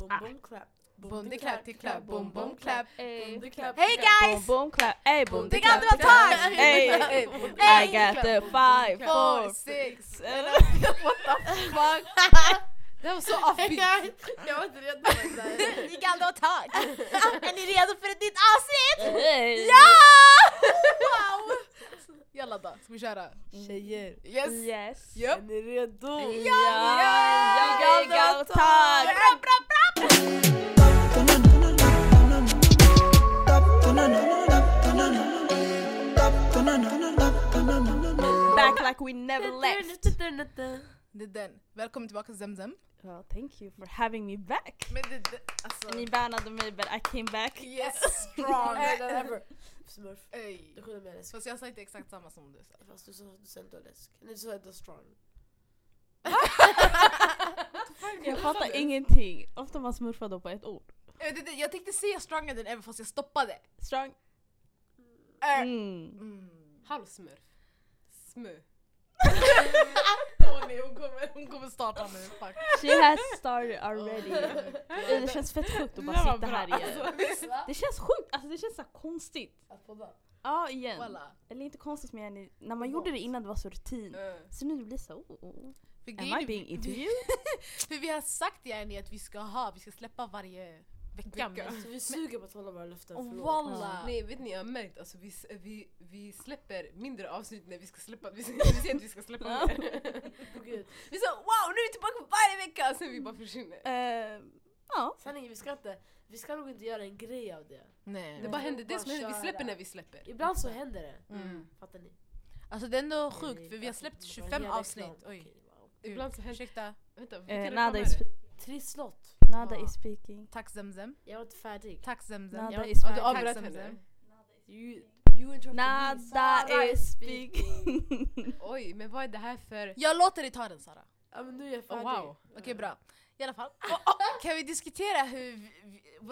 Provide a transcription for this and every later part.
Boom boom clap. Bondeklapp till. Bondeklapp. Hey guys! Boom boom clap, ey boom Det clap. tag! Hey, Hey, I got the five, Four, six, what the fuck? Det var så offbeat. Jag var inte redo det kan inte vara tag. Är ni redo för ett nytt avsnitt? Ja! Wow! Jalla då, ska vi köra? Tjejer, Yes! Yes. Är ni redo? Ja, Ja, jag ja, bra, bra! Back like we never left. Det är den. Välkommen tillbaka till Zemzem. Well, thank you for having me back. Men det, det, alltså... Ni bannade mig but I came back. Yes, strong! Ever. Smurf. Ey. Du skyller mig läsk. Fast jag sa inte exakt samma som du sa. Fast du sa du sa ändå läsk. Nej du sa ändå strong. Jag fattar ingenting. Ofta man smurfar då på ett ord. Jag, vet inte, jag tänkte säga stronger than ever fast jag stoppade. Strong. Äh. Mm. Mm. Halvsmurf. Smö. Åh nej, hon kommer, hon kommer starta nu. Fuck. She has started already. Det känns fett sjukt att Det bara sitta bra. här igen. Alltså? Det känns sjukt, alltså det känns så konstigt. Att podda. Ja igen. Walla. Eller inte konstigt men när man gjorde det innan det var så rutin. Så nu blir det så, oh, oh. För am I är- being vi- interviewed? För vi har sagt yani att vi ska ha, vi ska släppa varje vecka. Vecka. Så vi suger på att hålla våra löften. oh, förlåt. walla! Nej vet ni jag har märkt alltså vi, vi, vi släpper mindre avsnitt när vi ska släppa, vi, vi säger att vi ska släppa mer. Vi sa wow nu är vi tillbaka varje vecka sen vi bara försvinner. Eh, ja. Sanningen, vi ska inte, vi ska nog inte göra en grej av det. Nej. Det bara händer, det Bara som händer, vi släpper när vi släpper. Ibland så händer det. Mm. Fattar ni? Alltså det är ändå sjukt för vi har släppt det var 25 hela avsnitt. Oj. Ibland så händer Ursäkta. Vänta, Eh, Nada is? Trisslott. Nada Ja. is speaking. Tack Zemzem. Jag var inte färdig. Tack Zemzem. Nada is Ja, du speaking. avbröt henne. You, you. Nada is speaking. Oj men vad är det här för... Jag låter dig ta den Sara. Ja men nu är jag Oh, färdig. wow. Okej bra. I alla fall. Oh, oh, kan vi diskutera hur,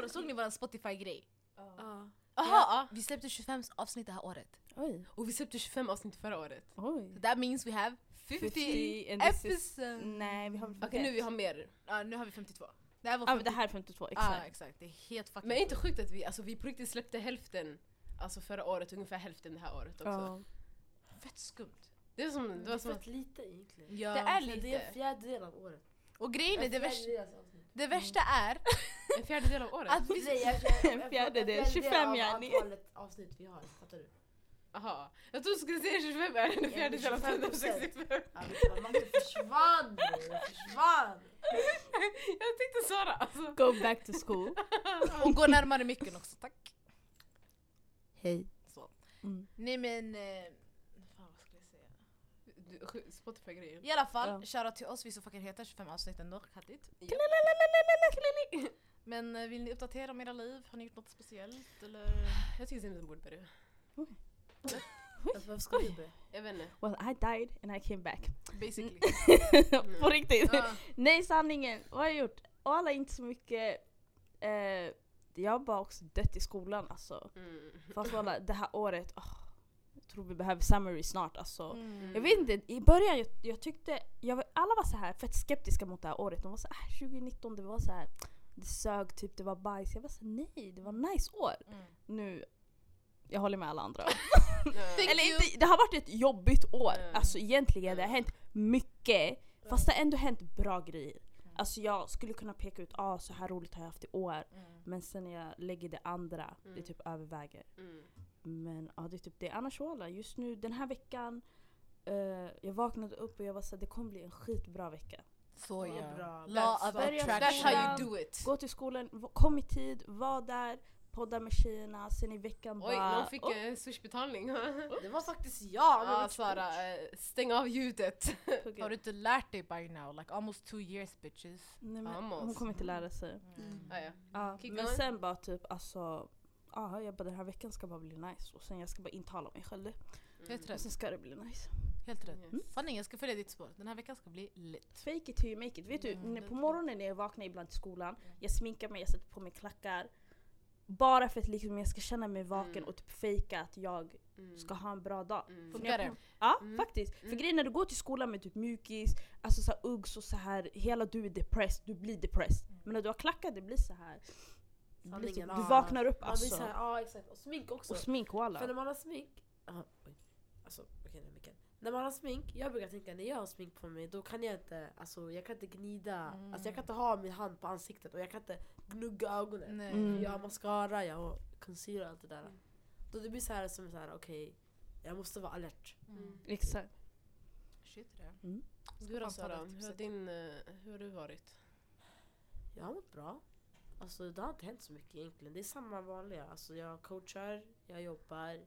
vi, såg ni vår Spotify-grej? Ja. Jaha! Vi släppte 25 avsnitt det här året. Oj. Och vi släppte 25 avsnitt förra året. Oj. That means we have 50, 50 and this is- episodes. Nej vi har väl Okej nu vi har mer. Ja, nu har vi 52. Det här var Ja 50. men det här är 52, Ah, exakt. exakt. Det är helt fucking Men är inte sjukt att vi, alltså vi på riktigt släppte hälften Alltså förra året, ungefär hälften det här året också. Ja. fett skumt. Det är som, Det det var som fett lite egentligen. Ja. Det är Det är en lite. fjärdedel av året. Och grejen är, det, värsta, det värsta är en fjärdedel av året. att vi... Nej, En fjärdedel, en 25 av yani. antalet avsnitt vi har. Fattar du? Aha. Jag trodde du skulle säga 25 är en Ja, fjärdedel av 25%. 165. Ja, men Matte försvann! bror, Försvann! Jag tänkte Sara alltså. Go back to school. Hon går närmare micken också, tack. Hej. Så. Mm. Nej men... Eh, fan vad skulle jag säga? Du, Spotify-grejen. I alla fall, Ja. shoutout till oss, vi så fucking heta, 25 avsnitt ändå. Kattigt. Ja. Men eh, vill ni uppdatera om era liv? Har ni gjort något speciellt? Eller? Jag tycker Simon borde börja. Alltså, Varför ska du börja? Jag vet inte. Well I died and I came back. Basically. På riktigt. Ja. Nej sanningen, vad har jag gjort? Och alla inte så mycket. Eh, jag har bara också dött i skolan alltså. Mm. Fast alla, det här året, åh, jag tror vi behöver summary snart alltså. Mm. Jag vet inte, i början jag, jag tyckte, jag, alla var så här fett skeptiska mot det här året. De var så här, 2019 det var så här, det sög typ, det var bajs. Jag var så här, nej det var nice år. Mm. Nu, jag håller med alla andra. Eller inte, det har varit ett jobbigt år. Mm. Alltså egentligen, det har Mm. hänt mycket. Fast det har ändå hänt bra grejer. Alltså jag skulle kunna peka ut, ah, så här roligt har jag haft i år. Mm. Men sen när jag lägger det andra, det Mm. typ överväger. Mm. Men ja, det är typ det. Annars walla, just nu den här veckan, eh, jag vaknade upp och jag var såhär, det kommer bli en skitbra vecka. Så Ja, bra. Law of Börja That's attraction. how you do it. Gå till skolan, kom i tid, var där, podda med tjejerna, sen i veckan Oj, bara... någon fick oh, en swishbetalning. Det var faktiskt jag! Ja men- Sara, eh, stäng av ljudet. tugga. Har du inte lärt dig by now? Like almost two years bitches. Nej, men Almost. hon kommer inte lära sig. Mm. Ah, ja. Keep men going. sen bara typ alltså, ja jag bara den här veckan ska bara bli nice och sen jag ska bara intala mig själv det. Helt Och rätt. sen ska det bli nice. Helt rätt. Yes. Sanning, jag ska följa ditt spår. Den här veckan ska bli lit. Fake it till you make it. Vet du, Mm, när- det på morgonen när jag vaknar ibland till skolan, jag sminkar mig, jag sätter på mig klackar. Bara för att liksom jag ska känna mig vaken Mm. och typ fejka att jag Mm. ska ha en bra dag. Mm. Funkar det? Ja, Mm. faktiskt. För Mm. grejen när du går till skolan med typ mjukis, alltså så här Uggs och så här, hela du är depressed, du blir depressed. Mm. Men när du har klackar det blir så här. Blir typ, du vaknar upp Man blir alltså. såhär, ja exakt. Och smink också. Och smink För när walla. man har smink... Aha, oj. Alltså, okej nu micken. När man har smink, jag brukar tänka när jag har smink på mig då kan jag inte, alltså jag kan inte gnida, Mm. alltså jag kan inte ha min hand på ansiktet och jag kan inte gnugga ögonen. Nej. Mm. Jag har mascara, jag har concealer och allt det där. Då det blir så här som så här, okej, jag måste vara alert. Mm. Exakt. Shit det. Du då Sara, det hur har, din, eh, hur har du varit? Jag har mått bra. Alltså det har inte hänt så mycket egentligen. Det är samma vanliga. Alltså jag coachar, jag jobbar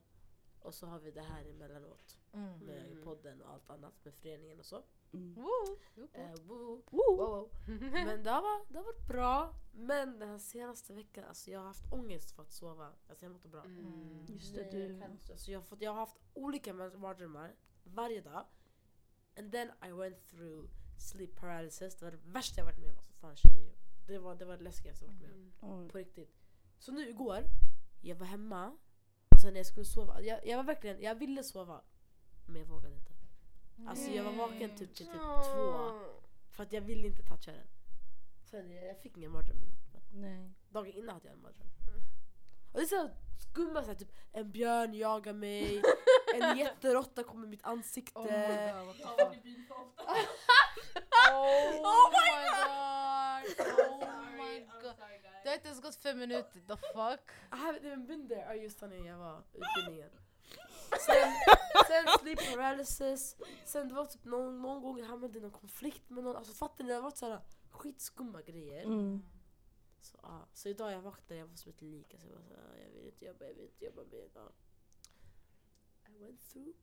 och så har vi det här emellanåt. Mm. Med Mm. podden och allt annat med föreningen och så. Mm. Woo. Eh, woo. Woo. Men det har, det har varit bra. Men den här senaste veckan, alltså jag har haft ångest för att sova. Alltså jag mår inte bra. Mm. Just det, du- alltså jag, har fått, jag har haft olika mardrömmar varje dag. And then I went through sleep paralysis. Det var det värsta jag varit med om. Alltså, fan, tjej. Det, var, det var det läskigaste jag varit med om. Mm. På riktigt. Så nu igår, jag var hemma. Och sen när jag skulle sova. Jag, jag var verkligen, jag ville sova. Men jag vågade inte. Alltså jag var vaken typ till typ två. För att jag ville inte toucha den. Sen jag, jag fick ingen mardröm i natt. Nej. dagen innan hade jag en mardröm. Och det är så skumma såhär typ en björn jagar mig, en jätteråtta kommer i mitt ansikte. Oh my god, what the Ja. fuck? Oh my god! Oh my god! Det har inte ens gått fem minuter, the fuck? I haven't even been there. Ja just när jag var utbildningen. Sen, sen sleep paralysis, sen det var typ någon, någon gång jag hamnade i någon konflikt med någon. Alltså fattar ni? Det har varit såhär skitskumma grejer. Mm. Så, ja. så idag jag vaknade jag var som ett lik. Alltså, jag, var såhär, jag vill inte jobba, jag vill inte jobba med ja. I went through.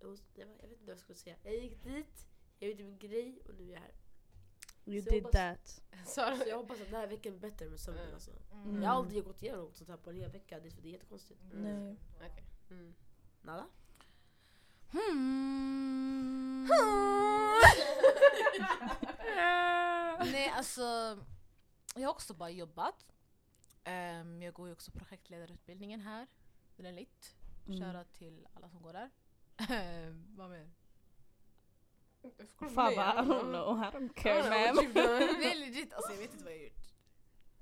It was, jag vet inte vad jag skulle säga. Jag gick dit, jag gjorde min grej och nu är jag här. You Så jag did hoppas- that. Så jag hoppas att den här veckan blir bättre med sömnen Mm. alltså. Mm. Jag har aldrig gått igenom något sånt här på en hel vecka, det är, för det är jättekonstigt. Nej. Okej. Mm. Nada? Hmm. Nej alltså, jag har också bara jobbat. Ehm, jag går ju också projektledarutbildningen här. Den är lit. Mm. Shoutout till alla som går där. Ehm, Vad mer? Fabba, I don't know, I don't care. Det är legit, alltså jag vet inte vad jag gjort.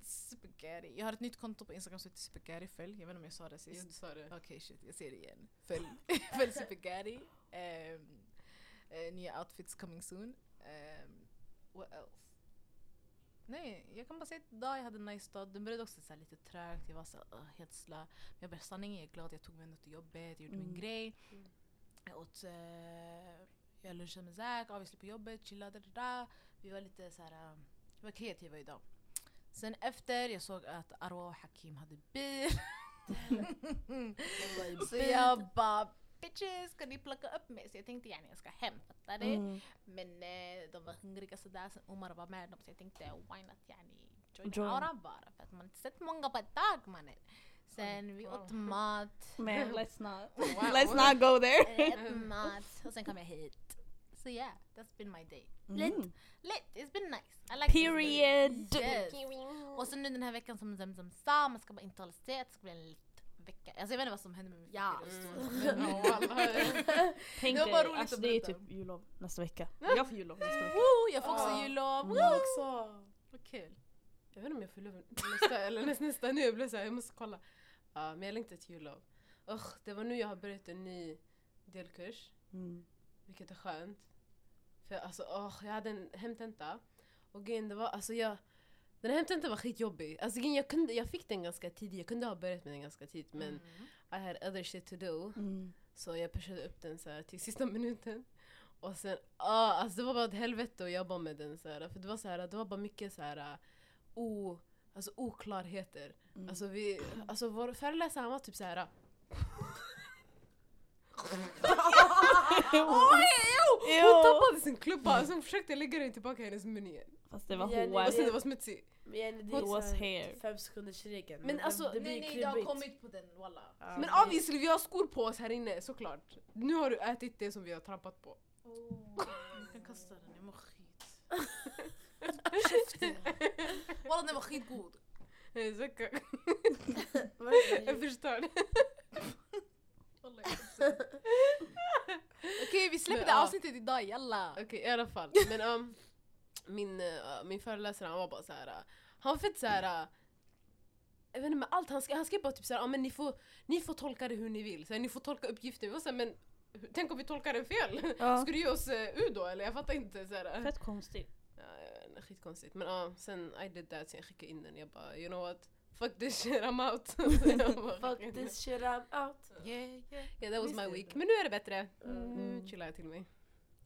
Spaghetti. Jag har ett nytt konto på Instagram som heter Spaghetti följ. Jag vet inte om jag sa det sist. sa det. Okej shit, jag ser det igen. Följ, följ Spaghetti. Um, nya outfits coming soon. Um, what else? Nej, jag kan bara säga att idag jag hade en nice dag. Den började också så här lite trögt, jag var så här, uh, helt slö. Men jag bara sanningen, jag är glad jag tog mig ändå till jobbet, jag gjorde min Mm. grej. Mm. Jag åt, uh, jag lunchade med Zack, obviously på jobbet, chillade där. Vi var lite så här, uh, vi var kreativa idag. Sen efter, jag såg att Arwa och Hakim hade bil. så jag bara bitches, ska ni plocka upp mig? Så jag tänkte gärna jag ska hem, fattar du? Mm. Men eh, de var hungriga sådär, sen Omar var med dem så jag tänkte why not yani join Join. Aura bara för att man inte sett många på ett tag mannen. Sen vi åt mat, Man, let's not. Wow. Let's not go there. ät mat och sen kom jag hit. Så yeah, that's been my day. Mm. Lit, lit, it's been nice. I like Period. Yes. Och sen nu den här veckan som Zemzem sa, man ska bara inte hålla sig, det ska bli en lit vecka. Alltså jag vet inte vad som händer med min Ja. Mm. Tänk Det var bara roligt alltså att det är typ jullov nästa vecka. Jag får jullov nästa vecka. Woo, jag får också Ja. jullov, Mm. woo! också. Vad kul. Jag vet inte om jag får lov nästa, eller nästa, nästa nu, jag blev såhär, jag måste kolla. Ja, men jag längtar till jullov. Usch, det var nu jag har börjat en ny delkurs, Mm. vilket är skönt. För alltså, åh, jag hade en hemtenta och grejen det var, alltså jag den här hemtentan var skitjobbig. Alltså, jag, kunde, jag fick den ganska tidigt, jag kunde ha börjat med den ganska tidigt men Mm. I had other shit to do. Mm. Så jag pushade upp den så här till sista minuten. Och sen, ah, alltså det var bara ett helvete att jobba med den så här, För det var så här, det var bara mycket så här o, alltså oklarheter. Mm. Alltså, vi, alltså vår föreläsare han var typ så här. Ew. Hon tappade sin klubba och sen försökte jag lägga den tillbaka i hennes mun igen. Fast det var nej, Och sen det var smutsig. Men Jenny, det It was hair. fem sekunders regeln. Men alltså, det Nej nej, jag har kommit på den walla. Ja, Men det- obviously vi har skor på oss här inne såklart. Nu har du ätit det som vi har trampat på. Oh, jag kan kasta den, jag mår skit. Käften! Walla den var skitgod. Jag förstår. Walla, jag kan inte. Okej vi släpper Men, det avsnittet idag, jalla! Okej i alla fall. Men um, min, eh, min föreläsare han var bara så här. eh, han var fett så här. eh, jag vet inte med allt han skrev, han skrev bara typ såhär, ah, men ni får, ni får tolka det hur ni vill, så här, ni får tolka uppgiften. Vi var så här, men hur- tänk om vi tolkar den fel? Ja. Ska du ge oss uh, U då eller? Jag fattar inte. Så här, Fett konstigt. Ja, skitkonstigt. Men ja, sen I did that, sen jag skickade in den. Jag bara, you know what? Fuck this shit, I'm out. Fuck this shit I'm out. Yeah, yeah. Yeah, that was Visst my week. Men nu är det bättre. Mm. Nu chillar jag till mig.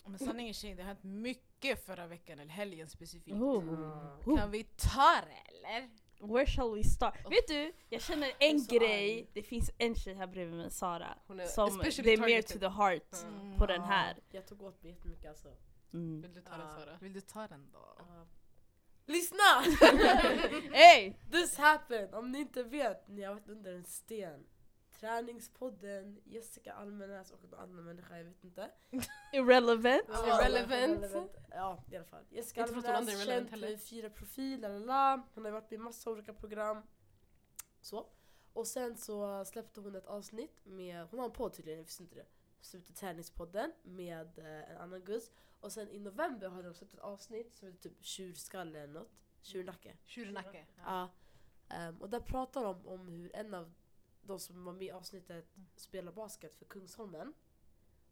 Men sanningen tjejer, det har hänt mycket förra veckan, eller helgen specifikt. Oh. Kan vi ta det eller? Where shall we start? Vet du, jag känner en grej, arg. det finns en tjej här bredvid mig, Sara, Hon är som especially det är mer to the heart Mm. på den här. Jag tog åt mig jättemycket alltså. Mm. Vill du ta den. Sara? Vill du ta den då? Ja. Lyssna! Hey! This happened! Om ni inte vet, ni har varit under en sten. Träningspodden, Jessica Almenäs och någon annan människa, jag vet inte. Irrelevant. Ja. Irrelevant. Ja, i alla fall. Jessica Almenäs, känd heller. för fyra profil, lalala. Hon har varit med i massa olika program. Så. Och sen så släppte hon ett avsnitt med, hon har en podd tydligen, jag visste inte det. Heter Träningspodden med eh, en annan gus. Och sen i november hade de släppt ett avsnitt som heter typ Tjurskalle eller något. Tjurnacke. Tjurnacke. Ja. Ehm, och där pratar de om hur en av de som var med i avsnittet spelar basket för Kungsholmen.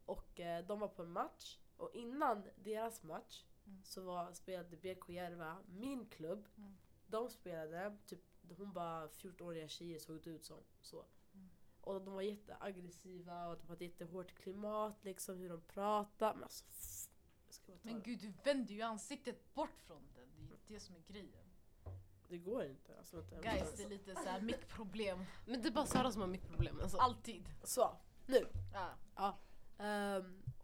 Och eh, de var på en match. Och innan deras match Mm. så var, spelade BK Järva, min klubb. Mm. De spelade, typ, hon bara 14-åriga tjejer såg det ut som. Så. Och de var jätteaggressiva och de hade jättehårt klimat, liksom hur de pratade. Men alltså, pff, jag ska bara ta Men det. gud, du vänder ju ansiktet bort från den. Det är det som är grejen. det går inte. Alltså, jag Guys, det är lite såhär mitt problem. Men det är bara Sara som har mycket problem. Alltså. Alltid. Så, nu. Ja.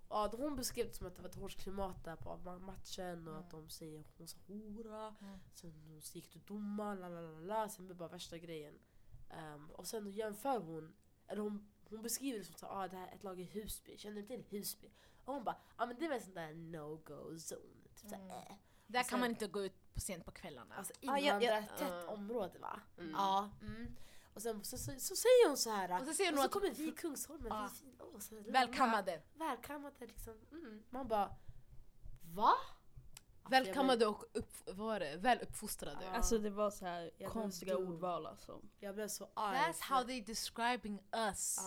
Ja, då hon beskrev det som att det var ett hårt klimat där på ma- matchen och Mm. att de säger hon sa hora. Mm. Sen hon gick till domaren, la la la la. Sen blev det bara värsta grejen. Ehm, och sen då jämför hon, eller hon, hon beskriver det som att ah, det här är ett lag i Husby. Känner du till Husby? Och hon bara, ja ah, men det är väl sån där no-go zone. Typ såhär, Mm. äh. Där Och sen- kan man inte gå ut på sent på kvällarna. Alltså Ah, ja, ja, invandrartätt ah. område va? Mm. Ja. Mm. Och sen så, så, så säger hon så här. och så säger och hon så att kommer vi i Kungsholmen, Ja. vi är fina, åh, så här, välkammade. välkammade liksom. Mm. Man bara, va? Välkammade och upp, vad var det? väl uppfostrade. Alltså det var så här Jag konstiga ordval alltså. Jag blev så arg. That's how they describing us.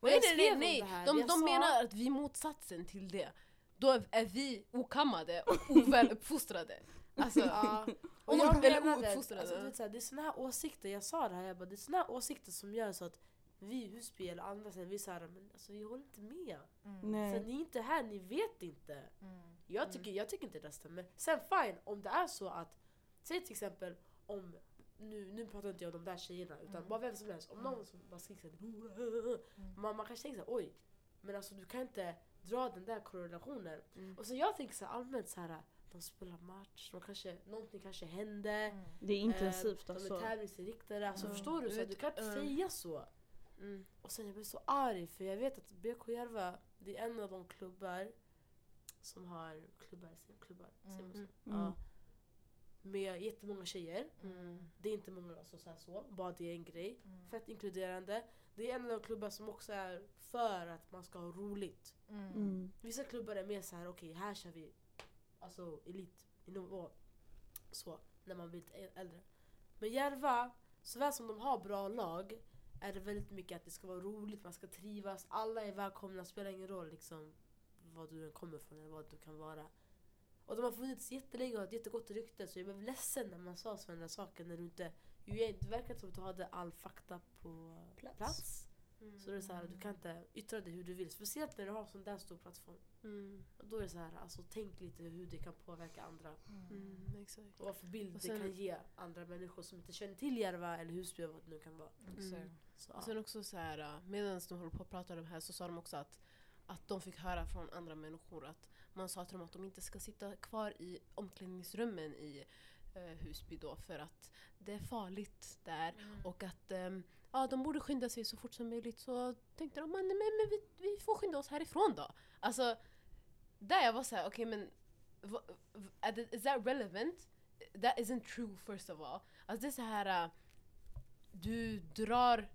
Och Nej nej nej, nej. De, de sa- menar att vi är motsatsen till det. Då är, vi okammade och oväl uppfostrade. Alltså, Ja. Och jag menade, ouppfostrade. alltså, det är såna här åsikter, jag sa det här, jag bara, det är såna här åsikter som gör så att vi i Husby eller andra säger vi såhär, men alltså jag håller inte med. Mm. Nej. ni är inte här, ni vet inte. Mm. Jag tycker, jag tycker inte det stämmer. Sen fine, om det är så att, säg till exempel om, nu, nu pratar inte jag om de där tjejerna utan Mm. bara vem som helst. Om någon som bara skriker såhär, man, man kanske tänker såhär oj, men alltså du kan inte dra den där korrelationen. Mm. Och så jag tänker så här, allmänt så här, de spelar match, de kanske, någonting kanske hände. Mm. Det är intensivt eh, de alltså. är tävlingsinriktade. Alltså Mm. förstår du? Så Vet- du kan inte mm. säga så. Mm. Och sen jag blev så arg för jag vet att BK Järva, det är en av de klubbar som har klubbar, klubbar säger man så? Mm. Ja, med jättemånga tjejer. Mm. Det är inte många som säger så, bara det är en grej. Mm. Fett inkluderande. Det är en av de klubbar som också är för att man ska ha roligt. Mm. Mm. Vissa klubbar är mer så här: okej här kör vi alltså elit i nivå. Så, när man blir lite äldre. Men Järva, såväl som de har bra lag, är det väldigt mycket att det ska vara roligt, man ska trivas, alla är välkomna, spelar ingen roll liksom vad du kommer från eller vad du kan vara. Och de har funnits jättelänge och har ett jättegott rykte så jag blev ledsen när man sa sådana saker när du inte... Det verkar som att du hade all fakta på Plats. plats. Så det är så här, du kan inte yttra dig hur du vill. Speciellt när du har sån där stor plattform. Mm. Och då är det så här, alltså tänk lite hur det kan påverka andra. Mm. Exakt. Och vad för bild Och det sen- kan ge andra människor som inte känner till Järva eller Husby eller vad det nu kan vara. Exakt. Så, Och sen också så här, medan de håller på att prata om det här så sa de också att, att de fick höra från andra människor att man sa till dem att de inte ska sitta kvar i omklädningsrummen i eh, Husby då för att det är farligt där och att ehm, ja, de borde skynda sig så fort som möjligt så tänkte de men, men, men vi, vi får skynda oss härifrån då. Alltså, där jag var såhär, okej men är det- is that relevant? That isn't true first of all. Alltså det är så här äh, du drar,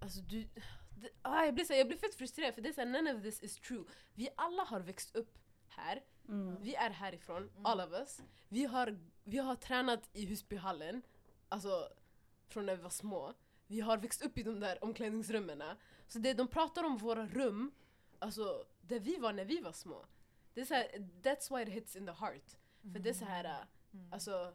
alltså du, det, ah, jag, blir så, jag blir fett frustrerad för det är så här, none of this is true. Vi alla har växt upp här, Mm. Vi är härifrån, Mm. all of us. Vi har, vi har tränat i Husbyhallen, alltså från när vi var små. Vi har växt upp i de där omklädningsrummen. Så det de pratar om våra rum, alltså där vi var när vi var små. Det är så här, that's why it hits in the heart. För det är så här, Mm. alltså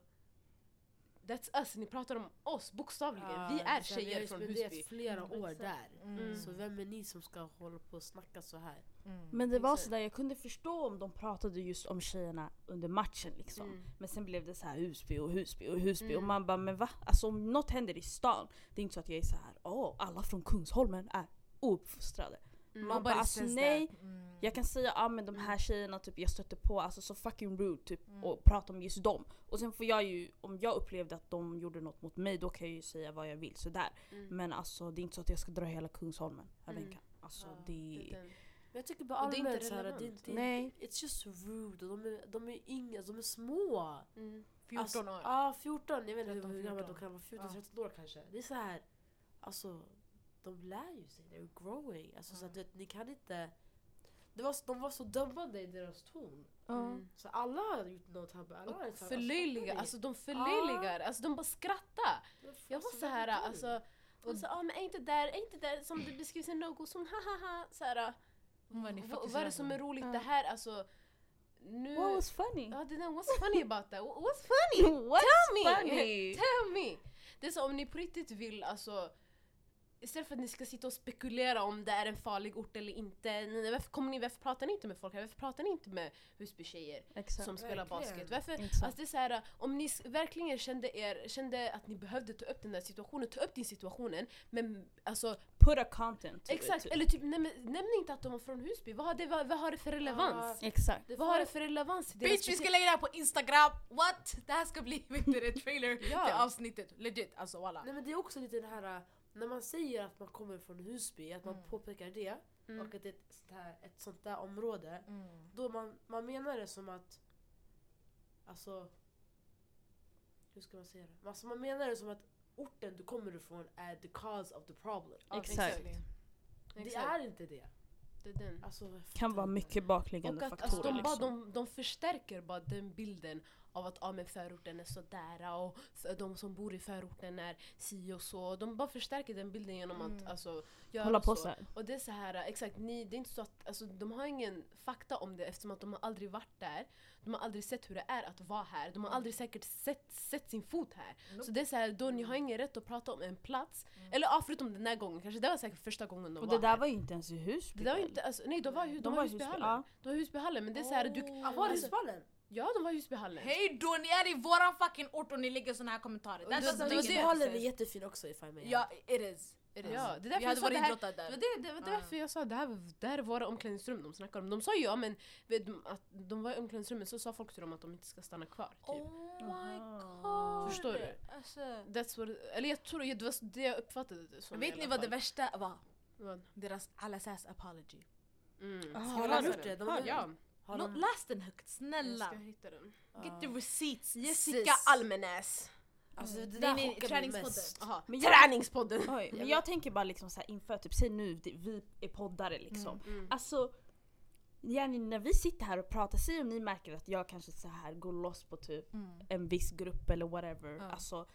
That's us, ni pratar om oss bokstavligen. Ja, vi är tjejer Vi från har spenderat Husby. flera Mm, år där. Mm. Så vem är ni som ska hålla på och snacka så här? Mm. Men det var sådär, jag kunde förstå om de pratade just om tjejerna under matchen liksom. Mm. Men sen blev det så här Husby och Husby och Husby och Mm. man bara men va? Alltså om något händer i stan, det är inte så att jag är så här åh alla från Kungsholmen är ouppfostrade. Mm. Man bara alltså nej. Mm. jag kan säga ah, men de här tjejerna typ, jag stötte på, alltså så fucking rude typ Mm. och prata om just dem. Och sen får jag ju, om jag upplevde att de gjorde något mot mig då kan jag ju säga vad jag vill sådär. Mm. Men alltså det är inte så att jag ska dra hela Kungsholmen Mm. Alltså Ja, det... det jag tycker bara Och det är inte allmänt såhär, det, det, Nej. it's just rude. Och de är, de är inga, de är små. Mm. 14 Alltså, år. Ja, 14. Jag vet inte hur 13, hur gamla de 14. kan vara. 14, Ja. 13 år kanske. Det är så här. alltså de lär ju sig. They're growing. Alltså, så Ja. att, du vet, ni kan inte... Det var, de var så dömande i deras ton. Mm. Så alla har gjort något tabbe. Alla har Och förlöjliga, alltså, alltså de förlöjligar, alltså de bara skrattar. alltså, Jag var alltså, så här, alltså, och så, ah, men är inte där, är inte där som det beskrivs i no-go som hahaha, så här, Hon var ni vad, vad är det som om. är roligt det här, alltså nu... What was funny? Ja, det där, what's funny about that? What's funny? What's Tell me! funny? Tell me! Det är så om ni på riktigt vill alltså Istället för att ni ska sitta och spekulera om det är en farlig ort eller inte. Ni, varför, kommer ni, varför pratar ni inte med folk här? Varför pratar ni inte med Husby-tjejer Exakt. som spelar Verkligen. basket? Varför, Exakt. Alltså det är så här, om ni verkligen kände, er, kände att ni behövde ta upp den där situationen, ta upp den situationen. Men alltså, Put a content exakt, it. eller typ näm, nämn inte att de var från Husby. Vad har det, vad, vad har det för relevans? Exakt. Det Vad har det för relevans Bitch vi ska lägga det här på instagram, what? Det här ska bli vet du, trailer Ja. till avsnittet, legit alltså walla. Nej men det är också lite det här, när man säger att man kommer från Husby, att man Mm. påpekar det Mm. och att det är ett sånt, här, ett sånt där område. Mm. Då man, man menar det som att, alltså, hur ska man säga det? Alltså man menar det som att orten du kommer ifrån är the cause of the problem. Ja, Exakt. Det är inte det. Det. Alltså, Kan vara mycket att faktorer alltså, de, bara, liksom. de, de förstärker bara den bilden av att ah, men förorten är sådär och de som bor i förorten är si och så. De bara förstärker den bilden genom att Mm. alltså, göra Hålla på så. här. Och det är så här, exakt, ni, det är inte så att, alltså, de har ingen fakta om det eftersom att de har aldrig varit där. De har aldrig sett hur det är att vara här. De har Mm. aldrig säkert sett, sett sin fot här. Nope. Så det är så här, då ni har ingen rätt att prata om en plats. Mm. Eller ja, förutom den här gången kanske. Det var säkert första gången de Och var det där här. var ju inte ens i Husby. det där var inte, alltså, nej de var, de De var var i i Husby, Husbyhallen. ja. De var i Husbyhallen men det är så här, du, Ah, var det alltså? Ja, de var i Husbyhallen. Hej då, ni är i våran fucking ort och ni lägger såna här kommentarer. Det- det- det- Husbyhallen är jättefin också if I may Ja, it is. It is. Ja, det är Vi därför jag hade sa varit det här, idrottare det var, där. det, det var Ja. därför jag sa det här, det här är våra omklädningsrum de snackar om. De sa ju ja men vet, att de var i omklädningsrummet så sa folk till dem att de inte ska stanna kvar. Typ. Oh my god. Förstår du? Alltså, That's what, eller jag tror det var det jag uppfattade det som vet alla ni vad det värsta var? Vad? Deras Alassas apology. Mm. Ah, har de gjort det? De ja, Har Nå- de- Läs den högt, jag snälla. ska hitta den. Get the receipts. Jessica sis. Almenäs. Alltså det Nej, där nej, mig träningspodden. mest. Aha. Men jag- Träningspodden! Oj, men jag tänker bara liksom så här inför, typ säg nu det- vi är poddare liksom. Mm. Alltså, Jenny, när vi sitter här och pratar, säg om ni märker att jag kanske så här går loss på typ Mm. en viss grupp eller whatever. Ja. Alltså,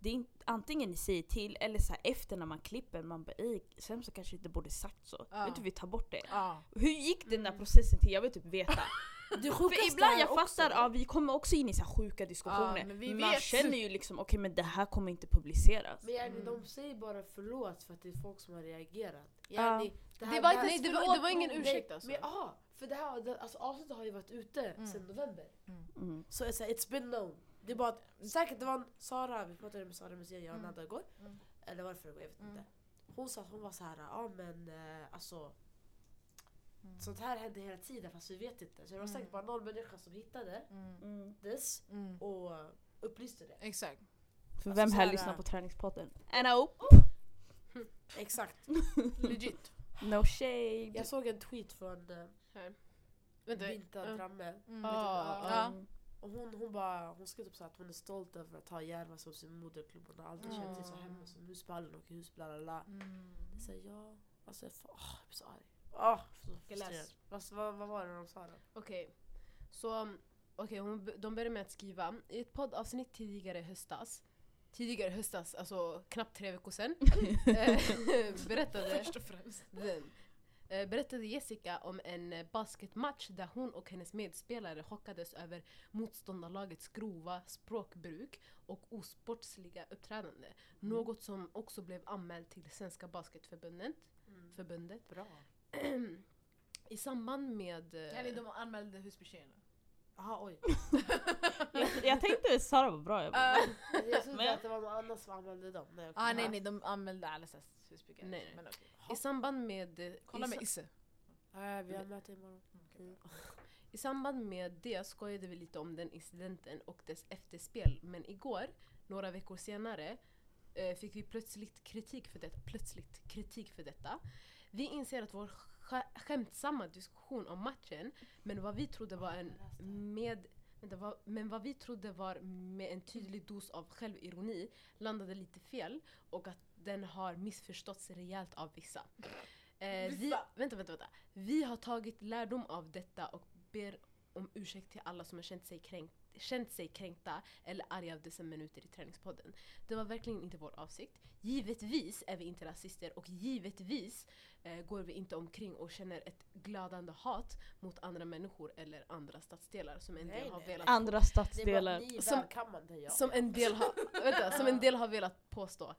det är inte, antingen ni säger till eller så här efter när man klipper, man bara "Ey, sen så kanske inte borde sagt så. Ja. Vet du, vi tar bort det. Ja. Hur gick den där Mm. processen till? Jag vill typ veta. Det För ibland jag också- fattar, ja, vi kommer också in i så här sjuka diskussioner. Ja, men vi man vet. känner ju liksom, okej men det här kommer inte publiceras. Men yani, Mm. de säger bara förlåt för att det är folk som har reagerat. Yani, Det var, nej, det, var, det var ingen ursäkt alltså. Men, aha, för det här, det, alltså, avsnittet har ju varit ute Mm. sedan november. Mm. Så it's, it's been known. Det är bara att, säkert det var en Sara, vi pratade med Sara Museet, jag och Mm. Nada igår. Mm. Eller var det förrgår, jag vet Mm. inte. Hon sa att hon var så här, ja men eh, alltså Mm. sånt här händer hela tiden fast vi vet inte. Så det var Mm. säkert bara någon människa som hittade Mm. Mm. this Mm. och eh, upplyste det. Exakt. För Alltså vem här här, lyssnar på träningspodden? No, Exakt. Legit. no shade. Jag såg en tweet från eh, Här. Vänta. Binta ja. Dramme. Mm. Ah, Ja. Mm. Och hon, hon, bara, hon skrev typ så att hon är stolt över att ha Järva som sin moderklubb. Hon har aldrig känt sig så Mm. hemma som Husbyhallen och hus bla bla bla. Mm. Jag säger ja, alltså jag, får- åh, jag blir så arg. Åh, så. Vad, vad, vad var det de sa då? Okej. Så um, okej, hon de började med att skriva i ett poddavsnitt tidigare i höstas, tidigare höstas, alltså knappt tre veckor sedan, eh, berättade, Först och främst. den, berättade Jessica om en eh, basketmatch där hon och hennes medspelare chockades över motståndarlagets grova språkbruk och osportsliga uppträdande. Något som också blev anmält till Svenska Basketförbundet. Förbundet. Bra. I samband med... eh, Yani de anmälde Husbytjejerna. Jaha oj. jag, jag tänkte Sara var bra. Jag bara, Uh, Jag trodde Men- att det var någon annan som använde dem. Nej, okej. ah, nej nej, de anmälde LSS Husby Nej, nej. Men okej. I samband med... eh, Kolla i, med sa- Isse. Äh, vi har möte imorgon. Mm. I samband med det skojade vi lite om den incidenten och dess efterspel. Men igår, några veckor senare, eh, fick vi plötsligt kritik för detta. Plötsligt kritik för detta. Vi inser att vår skämtsamma diskussion om matchen, men vad vi trodde var en med men vad vi trodde var med en tydlig dos av självironi landade lite fel och att den har missförståtts rejält av vissa. Eh, vi, vänta, vänta, vänta. Vi har tagit lärdom av detta och ber om ursäkt till alla som har känt sig, kränkt, känt sig kränkta eller arga av dessa minuter i träningspodden. Det var verkligen inte vår avsikt. Givetvis är vi inte rasister och givetvis eh, går vi inte omkring och känner ett glödande hat mot andra människor eller andra stadsdelar som en Nej, del har nej. velat Andra stadsdelar. Som- som en del har, vänta, som en del har velat påstå.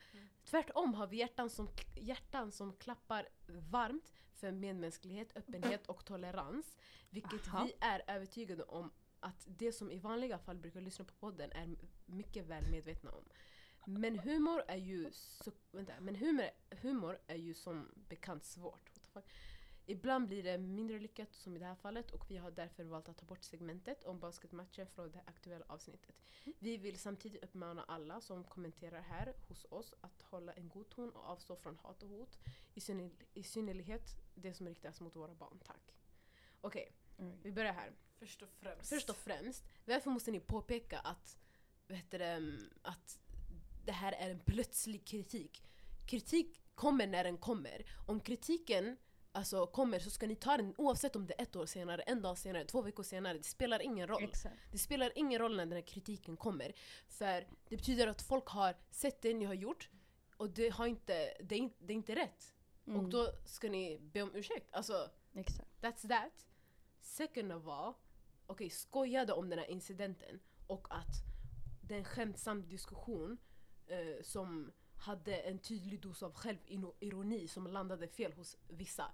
Tvärtom har vi hjärtan som, hjärtan som klappar varmt för medmänsklighet, öppenhet och tolerans. Vilket Aha. vi är övertygade om att det som i vanliga fall brukar lyssna på podden är mycket väl medvetna om. Men humor är ju, så, vänta, men humor, humor är ju som bekant svårt. Ibland blir det mindre lyckat som i det här fallet och vi har därför valt att ta bort segmentet om basketmatchen från det aktuella avsnittet. Vi vill samtidigt uppmana alla som kommenterar här hos oss att hålla en god ton och avstå från hat och hot. I, synner, i synnerhet det som riktas mot våra barn. Tack. Okej, vi börjar här. Först och främst. Först och främst, varför måste ni påpeka att, det, mm, att det här är en plötslig kritik? Kritik kommer när den kommer. Om kritiken alltså, kommer så ska ni ta den oavsett om det är ett år senare, en dag senare, två veckor senare. Det spelar ingen roll. Exakt. Det spelar ingen roll när den här kritiken kommer. För det betyder att folk har sett det ni har gjort och det, har inte, det, är, inte, det är inte rätt. Mm. Och då ska ni be om ursäkt. Alltså, Exakt. That's that. Second of all, okej skojade om den här incidenten och att det är en skämtsam diskussion eh, som hade en tydlig dos av självironi som landade fel hos vissa.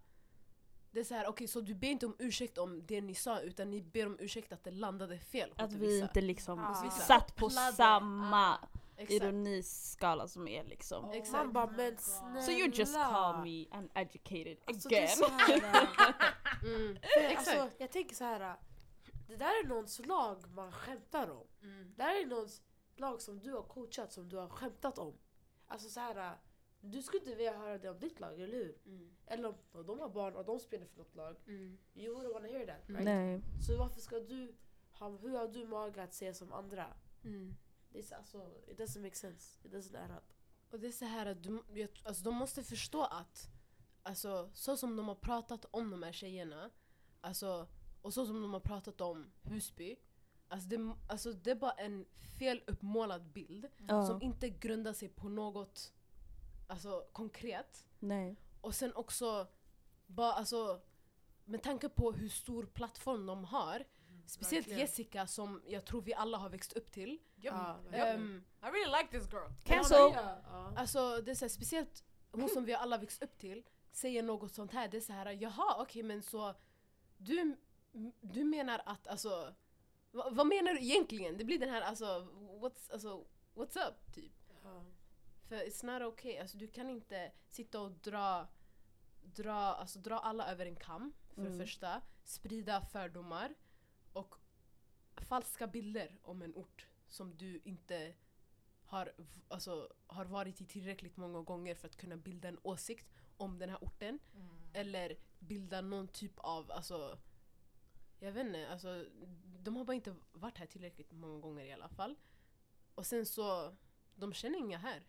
Det är så här, okej så du ber inte om ursäkt om det ni sa utan ni ber om ursäkt att det landade fel hos Att vi vissa. inte liksom Ah. satt på Kopplade. samma Exakt. ironiskala som er liksom. Exakt. Man bara men snälla. So you just call me uneducated Alltså, det är again. så här, Mm. Exakt. alltså, jag tänker så här. Det där är någons lag man skämtar om. Mm. Det här är någons lag som du har coachat, som du har skämtat om. Alltså så här. Du skulle inte vilja höra det om ditt lag, eller hur? Mm. Eller om de har barn och de spelar för något lag. Mm. You wouldn't wanna hear that, Mm. right? Nej. Så varför ska du ha, hur har du mage att säga som andra? Mm. Det är så- alltså, it doesn't make sense. It doesn't add up. Och det är så här att du, jag, alltså, de måste förstå att alltså, så som de har pratat om de här tjejerna alltså, och så som de har pratat om Husby alltså det, alltså, det är bara en fel uppmålad bild Ja. som inte grundar sig på något alltså, konkret. Nej. Och sen också, bara, alltså, med tanke på hur stor plattform de har Speciellt verkligen. Jessica som jag tror vi alla har växt upp till. Ja, Ehm, I really like this girl. Cancel! Ja. Alltså det är så här, speciellt hon som vi alla växt upp till säger något sånt här. Det är så här, jaha okej men så du, du menar att alltså va, vad menar du egentligen? Det blir den här alltså what's, alltså, what's up typ. Ja. För it's not okay. Alltså du kan inte sitta och dra, dra, alltså, dra alla över en kam för Mm. det första. Sprida fördomar och falska bilder om en ort som du inte har, alltså, har varit i tillräckligt många gånger för att kunna bilda en åsikt om den här orten. Eller bilda någon typ av, alltså jag vet inte, alltså, de har bara inte varit här tillräckligt många gånger i alla fall. Och sen så, de känner inga här.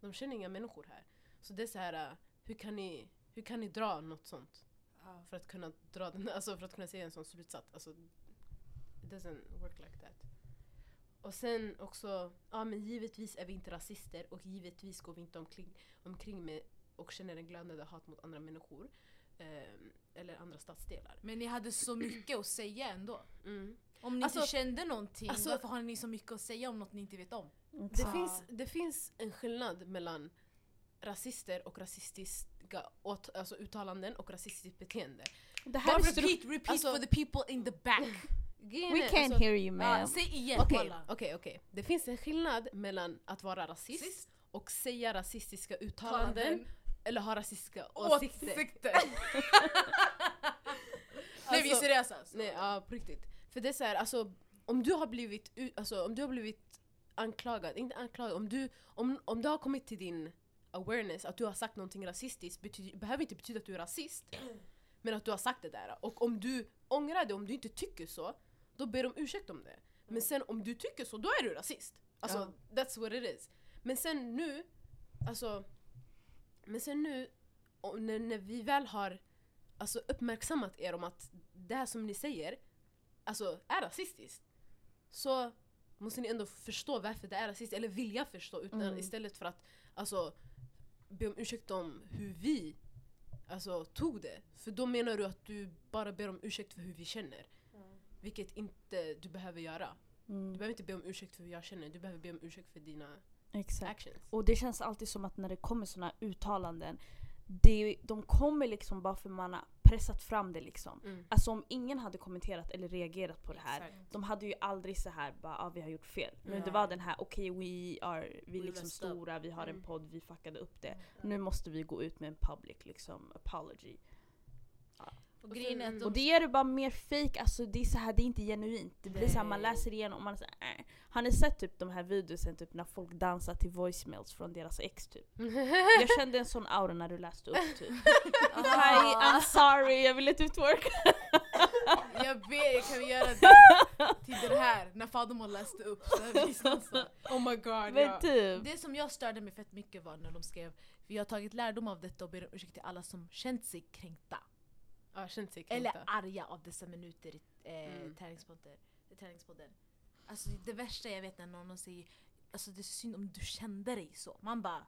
De känner inga människor här. Så det är så här, äh, hur kan ni, hur kan ni dra något sånt? Ja. För att kunna dra den, alltså för att kunna säga en sån slutsats. Alltså, doesn't work like that. Och sen också, ja men givetvis är vi inte rasister och givetvis går vi inte omkring, omkring med och känner en glödande hat mot andra människor. Ehm, eller andra stadsdelar. Men ni hade så mycket att säga ändå. Mm. Om ni Alltså- inte kände någonting, alltså- varför har ni så mycket att säga om något ni inte vet om? Det, Ja. finns, det finns en skillnad mellan rasister och rasistiska åt, alltså uttalanden och rasistiskt beteende. Det här Bara repeat, repeat alltså- for the people in the back. We can't alltså- hear you man. Säg igen, Okej, kolla. okej. Det finns en skillnad mellan att vara rasist Sist. och säga rasistiska uttalanden Talanden. Eller ha rasistiska åsikter. Åsikter. Nej vi är Alltså- seriösa alltså. Nej, ja på riktigt. För det är så här, alltså om du har blivit, alltså, om du har blivit anklagad, inte anklagad, om du, om, om det har kommit till din awareness att du har sagt någonting rasistiskt betyder, behöver inte betyda att du är rasist. Men att du har sagt det där. Och om du ångrar det, om du inte tycker så, då ber de ursäkt om det. Men sen om du tycker så, då är du rasist. Alltså, that's what it is. Men sen nu, alltså, men sen nu, när, när vi väl har alltså, uppmärksammat er om att det här som ni säger alltså, är rasistiskt, så måste ni ändå förstå varför det är rasistiskt, eller vilja förstå utan, Mm. istället för att alltså, be om ursäkt om hur vi alltså, tog det. För då menar du att du bara ber om ursäkt för hur vi känner. Vilket inte du behöver göra. Du Mm, behöver inte be om ursäkt för hur jag känner, du behöver be om ursäkt för dina exakt. actions. Och det känns alltid som att när det kommer såna uttalanden, det, de kommer liksom bara för man har pressat fram det liksom. Mm. Alltså om ingen hade kommenterat eller reagerat på det här, Exakt. de hade ju aldrig så här bara ah, vi har gjort fel. Men Ja. det var den här okej we are, vi är liksom messed up. stora, vi har en Mm. podd, vi fuckade upp det. Nu måste vi gå ut med en public liksom apology. Och är att Och de det gör det bara mer fake, alltså det är så här, det är inte genuint. Det blir så här, man läser igenom och man är så här, äh. Har ni sett typ de här videosen typ när folk dansar till voicemails från deras ex typ? Jag kände en sån aura när du läste upp typ. Hi, I'm sorry, jag ville typ twerka. Jag ber, kan vi göra det till den här, när Fadimo läste upp så här vi dansar. Oh my god, Men typ. Det som jag störde mig fett mycket var när de skrev Vi har tagit lärdom av detta och ber om ursäkt till alla som känt sig kränkta. Ja, Eller arga av dessa minuter i eh, Mm. träningspodden. träningspodden. Alltså det värsta jag vet när någon säger alltså det är synd om du kände dig så. Man bara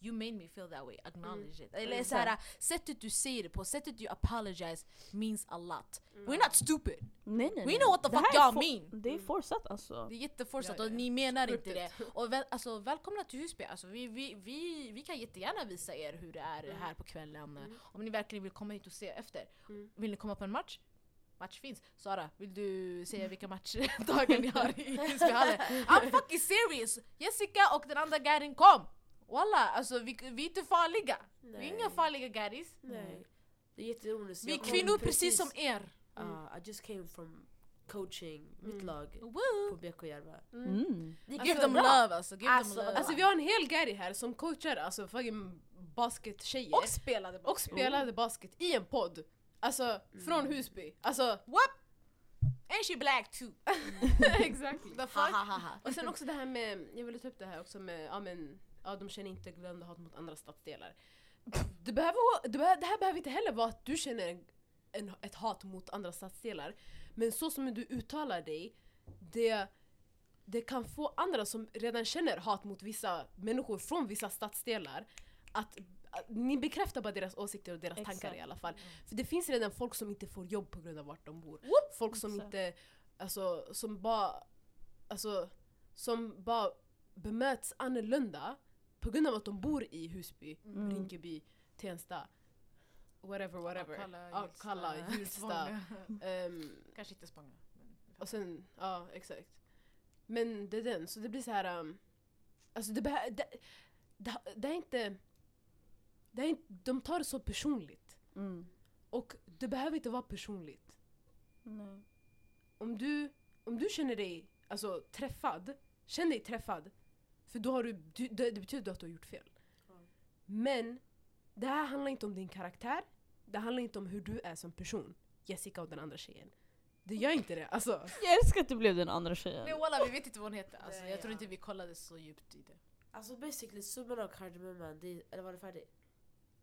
You made me feel that way, acknowledge it. Eller Exakt. såhär, sättet du säger det på, sättet du apologize means a lot. We're not stupid! Nej, nej, We know what the fuck här y'all mean. Det är fortsatt alltså. Det är jätteforceat Ja, ja, och ni menar inte det. Och väl, alltså, välkomna till Husby, alltså, vi, vi, vi, vi kan jättegärna visa er hur det är här på kvällen. Mm. Om ni verkligen vill komma hit och se efter. Mm. Vill ni komma på en match? Match finns. Sara, vill du säga vilka matchdagar ni har i Husbyhallen? I'm fucking serious! Jessica och den andra garin kom! Walla, alltså vi, vi är inte farliga. Vi är inga farliga garis. Nej. Det är. Vi är kvinnor precis som er. Ah, I just came from coaching mitt Mm. lag på Woo! BK-Järva. Mm. Det gick Give så them bra. love alltså, give Alltså, them love. Alltså vi har en hel gary här som coachar alltså fucking baskettjejer. och spelade och spelade basket i en podd. Alltså från Husby. Alltså And she black too. exactly. The Ha, fuck? ha, ha, ha. Och sen också det här med, jag ville ta upp det här också med, ja men, ja de känner inte glömda hat mot andra stadsdelar. Det, behöver, det, behöver, det här behöver inte heller vara att du känner en, ett hat mot andra stadsdelar. Men så som du uttalar dig, det, det kan få andra som redan känner hat mot vissa människor från vissa stadsdelar att, ni bekräftar bara deras åsikter och deras tankar Exakt. i alla fall. För det finns redan folk som inte får jobb på grund av vart de bor. Folk som Exakt. inte, alltså som bara, alltså som bara bemöts annorlunda på grund av att de bor i Husby, Mm. Rinkeby, Tensta, whatever whatever. Akalla, Hjulsta. Ehm, Kanske inte Spånga. och sen, ja exakt. Men det är den, så det blir så här. Um, alltså det, behö- det, det, det är inte, det är inte, de tar det så personligt. Mm. Och det behöver inte vara personligt. Nej. Om du, om du känner dig alltså, träffad, känn dig träffad. För då har du, du, det, det betyder att du har gjort fel. Men det här handlar inte om din karaktär, det handlar inte om hur du är som person. Jessica och den andra tjejen. Det gör inte det. Alltså, Jag älskar att du blev den andra tjejen. Nej walla vi vet inte vad hon heter, alltså, jag tror inte vi kollade så djupt i det. Alltså basically summan av kardemumman, det- eller var det färdigt?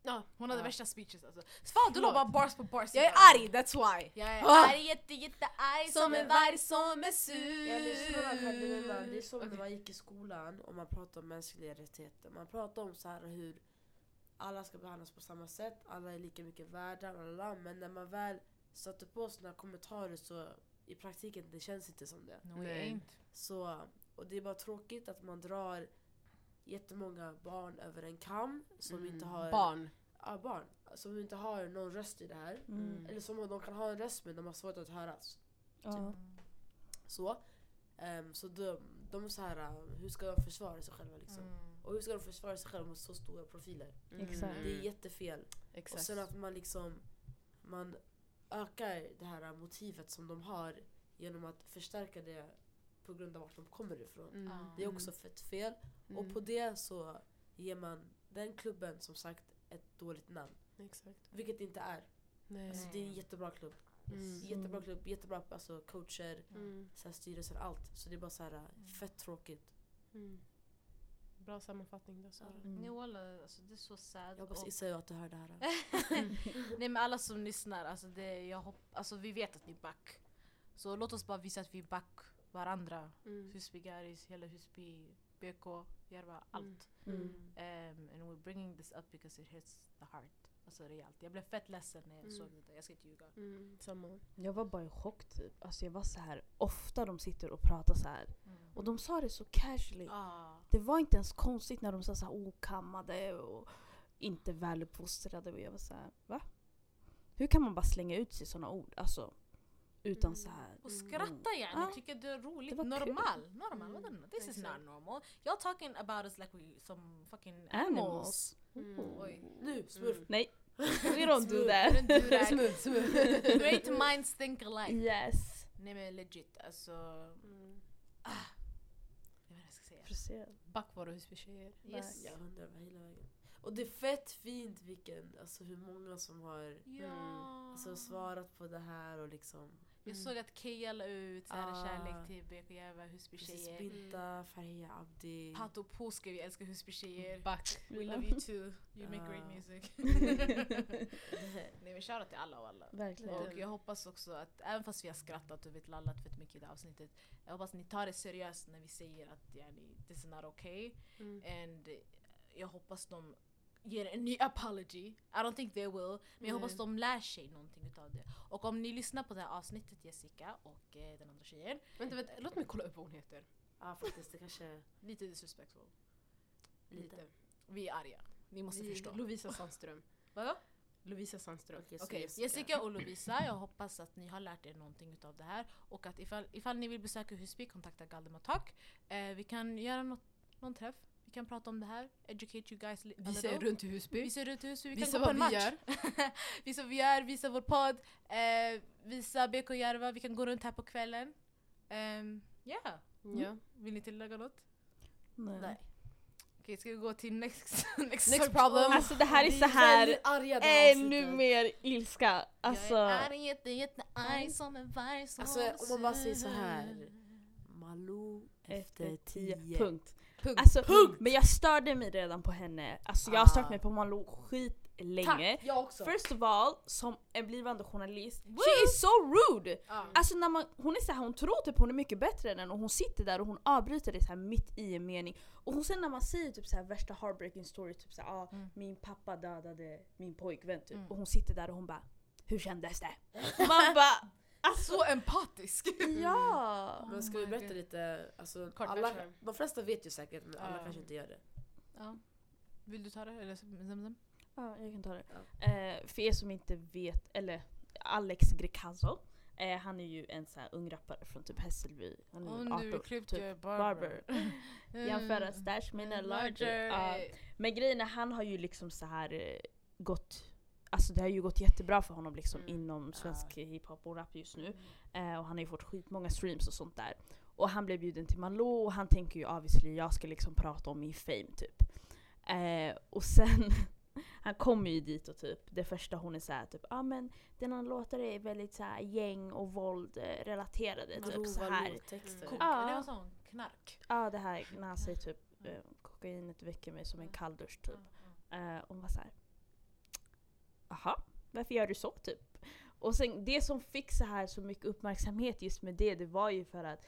Ja. Hon hade Ja. värsta speeches alltså. Fan du la bara bars på bars. Jag är arg, that's why! Jag är Ah. arg, jätte jättearg som en varg som är sur. Ja, lyssna på den här dilemman. Det är som när man gick i skolan och man pratade om mänskliga rättigheter. Man pratade om så här hur alla ska behandlas på samma sätt, alla är lika mycket värda, lalala. men när man väl satte på sådana kommentarer så i praktiken det känns inte som det. No, it Nej. ain't. Så, och det är bara tråkigt att man drar jättemånga barn över en kam som Mm. inte har Barn. Ja, barn som inte har någon röst i det här. Mm. Eller som de kan ha en röst men de har svårt att höras. Ja. Så, Ehm, så de, de är så här, uh, hur ska de försvara sig själva liksom? Mm. Och hur ska de försvara sig själva med så stora profiler? Exakt. Det är jättefel. Och Exakt. sen att man liksom man ökar det här motivet som de har genom att förstärka det på grund av vart de kommer ifrån. Mm. Det är också fett fel. Och Mm. på det så ger man den klubben som sagt ett dåligt namn. Exakt. Vilket det inte är. Nej. Alltså, det är en jättebra klubb. Mm. Jättebra klubb, jättebra alltså, coacher, Mm. så här, styrelser, allt. Så det är bara så här, äh, fett tråkigt. Mm. Bra sammanfattning där Sara. Mm. Nej walla, alltså, det är så sad. Jag hoppas Och- Issa att du hör det här. Nej men alla som lyssnar, alltså, det, jag hopp, alltså, vi vet att ni är back. Så låt oss bara visa att vi är back varandra. Mm. Husby Garis, hela Husby, BK, Järva, allt. Mm. Um, and we're bringing this up because it hits the heart. Alltså rejält. Jag blev fett ledsen när jag Mm. såg det där, jag ska inte ljuga. Mm. Samma. Jag var bara i chock typ. Alltså jag var så här ofta de sitter och pratar så här. Och de sa det så casually. Ah. Det var inte ens konstigt när de sa så här okammade och inte väluppfostrade. Och jag var så här, va? Hur kan man bara slänga ut sig såna ord? Alltså, utan Mm. så här. Och skratta yani, Ja. tycker det är roligt. Det var kul. normal, normal. Mm. Vadå? This is not normal. You're talking about us like we some fucking Animals. animals. Mm. Oj. Nu, smurf! Mm. Nej, we don't do that. Smooth, smooth. Great minds think alike. Yes. Nej men legit, alltså. Mm. Jag vet inte vad jag ska säga. Precis. Back våra Husby-tjejer. Yes. Jag undrar hela vägen. Och det är fett fint vilken, alltså hur många som har Ja. alltså, svarat på det här och liksom Jag såg att Keja la ut såhär, Ah. kärlek till BK Järva, precis Husby-tjejer. Binta, Farhia Abdi. Pato Po skrev vi älskar Husby-tjejer. Back. We love you too, you make great Ah. music. Nej men shoutout till alla och alla. Verkligen. Och jag hoppas också att, även fast vi har skrattat och vet lallat fett mycket i det här avsnittet, jag hoppas ni tar det seriöst när vi säger att yani, this is not okay. Mm. And jag hoppas de ger en ny apology. I don't think they will. Men jag hoppas Nej. de lär sig någonting utav det. Och om ni lyssnar på det här avsnittet Jessica och eh, den andra tjejen, Vänta, vänta, låt mig kolla upp vad hon heter. Ja faktiskt, det kanske lite disrespectful. lite. Vi är arga. Ni måste Vi- förstå. Lovisa Sandström. Vadå? Lovisa Sandström. Okej, Okej, Jessica. Jessica och Lovisa, jag hoppas att ni har lärt er någonting utav det här. Och att ifall, ifall ni vill besöka Husby, kontakta Galdem Talk. Eh, vi kan göra något, någon träff. Vi kan prata om det här. Educate you guys Visa er runt i Husby. Visa runt i Husby, vi Visa kan gå på en vi match. gör. visa vad vi gör, visa vår podd. Eh, visa BK Järva, vi kan gå runt här på kvällen. Um, yeah. Ja. Vill ni tillägga något? Nej. Nej. Okej, ska vi gå till next, next, Next problem. Alltså det här är så här ännu mer ilska. Alltså, Jag är arg, jätte, jättearg som en varg som Alltså om man bara säger så här. Malou efter tio. Punkt. Punkt. Alltså, Punkt. Men jag störde mig redan på henne. Alltså jag har stört Ah. mig på Malou skitlänge. Jag också. First of all, som en blivande journalist, Woo! she is so rude! Ja. Alltså när man, hon är så här, hon tror typ hon är mycket bättre än en och hon sitter där och hon avbryter det så här mitt i en mening. Och hon sen när man säger typ så här värsta heartbreaking story, typ så här, ah, Mm. min pappa dödade min pojkvän typ. Mm. Och hon sitter där och hon bara Hur kändes det? Man bara alltså Så empatisk! ja! Men ska Oh vi berätta God. lite, alltså, Kort alla, version. de flesta vet ju säkert men alla Ja. kanske inte gör det. Ja. Vill du ta det? Eller? Ja, jag kan ta det. Ja. Eh, för er som inte vet, eller Alex Grecaso, eh, han är ju en så här ung rappare från typ Hässelby. Han är Och 18, nu klippt typ. Barber. barber. Jämföra stash med en larger. Ja. Men grejen är, han har ju liksom så här eh, gått Alltså det har ju gått jättebra för honom liksom Mm. inom svensk hiphop och rap just nu. Eh, och han har ju fått skitmånga streams och sånt där. Och han blev bjuden till Malou och han tänker ju obviously jag ska liksom prata om min fame typ. Eh, och sen, han kommer ju dit och typ, det första hon är såhär typ, ja ah, men dina låtar är väldigt såhär gäng och våld eh, relaterade typ så här. Malou, texter. Ko- Ja. Det var sån knark. Ja det här när han säger typ eh, kokainet väcker mig som en kalldusch typ. Eh, och hon var såhär, aha, varför gör du så typ? Och sen det som fick så här så mycket uppmärksamhet just med det, det var ju för att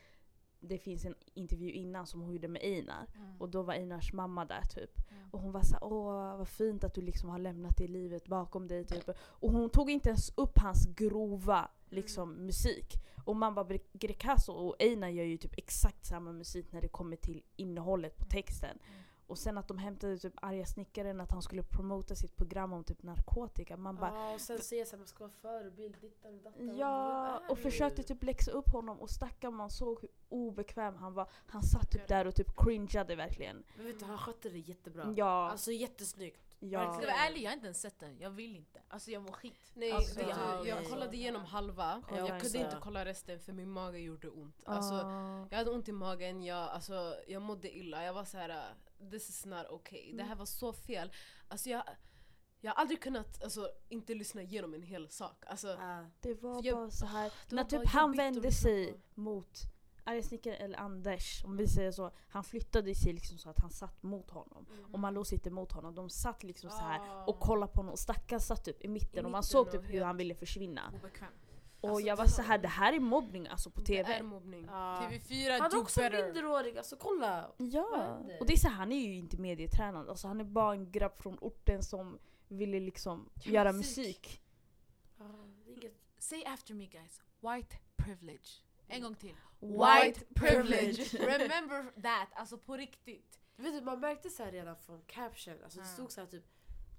det finns en intervju innan som hon gjorde med Einar. Mm. Och då var Einars mamma där typ. Mm. Och hon var såhär, åh vad fint att du liksom har lämnat det livet bakom dig typ. Och hon tog inte ens upp hans grova liksom musik. Och man bara, Greekazo och Einar gör ju typ exakt samma musik när det kommer till innehållet på texten. Mm. Och sen att de hämtade typ arga snickaren att han skulle promota sitt program om typ narkotika. Man bara, Ja, och sen säger att man ska vara förebild, dittan och dattan. Ja, och försökte typ läxa upp honom och stackarn man såg hur obekväm han var. Han satt typ där och typ cringeade verkligen. Men vet du, han skötte det jättebra. Ja, Alltså jättesnyggt. ja. Ska jag vara ärlig, jag har inte ens sett den. Jag vill inte. Alltså jag mår skit. Nej, Alltså, vet du, ja, jag nej. kollade igenom halva. Ja, jag kunde inte kolla resten för min mage gjorde ont. Alltså, jag hade ont i magen, jag, alltså, jag mådde illa. Jag var så här: this is not okay. Det Mm. här var så fel. Alltså, jag, jag har aldrig kunnat alltså, inte lyssna igenom en hel sak. Alltså, Ah. Det var Jag- bara så här. det när typ han vände sig mot arga snickaren eller Anders, om vi säger så. Han flyttade sig liksom så att han satt mot honom. Mm. Och Malou sitter mot honom. De satt liksom så här Ah. och kollade på honom. Och stackaren satt typ i mitten, I och man mitten såg typ hur han ville försvinna. Obekväm. Och Alltså, jag var det så här, det här är mobbning alltså på Det är TV. mobbning. Ah. TV4 Han är också better. minderårig, alltså kolla! Ja, och det är så här, han är ju inte medietränad. Alltså han är bara en grabb från orten som ville liksom Gör göra musik. musik. Ah. Say after me guys. White privilege. En gång till. White privilege. Remember that. Alltså på riktigt. Vet du, man märkte så här redan från caption, alltså det Ja. stod så här typ,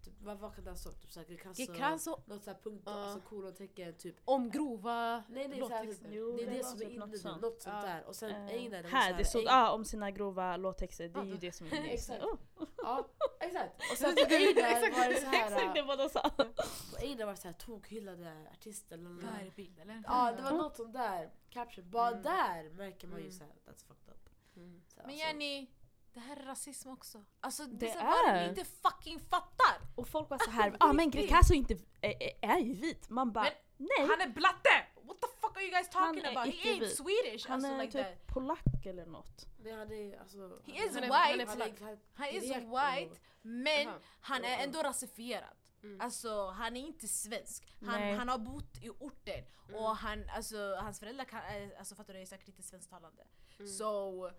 typ vad, vad kan det ha stått? Typ såhär Greekazo, Greekazo något såhär punkt, Ja. alltså kolontecken typ. om grova Nej nej, låttexter. Jo, det är det som är typ inne något nu, sånt. något sånt där. Och sen Eh, Einar, här, så det stod ah, om sina grova låttexter, det är ju det som är inne. Exakt. Oh, Ja, exakt. Och sen på Einar var det så Exakt det var de sa. på Einar var det så här tokhyllade artister. lalala. Det här är bild eller? Ja det var något sånt där caption, bara Mm. där märker man ju Mm. såhär that's fucked up. Mm. Men alltså, Jenny, det här är rasism också. Alltså det, Det är vad ni inte fucking fattar. Och folk var så här, ah men Greekazo inte är, är, ju vit. Man bara, nej. Han är blatte! What the fuck are you guys Han talking är about? He ain't. Swedish Han alltså är like typ that. polack eller något. det hade alltså... He han is är- white. han är- han är- Han är grek white, men Aha. han är ändå rasifierad. Mm. Alltså han är inte svensk. Han, Nej. han har bott i orten Mm. och han, alltså, hans föräldrar kan, eh, alltså, fattar du, är säkert inte svensktalande. Mm. So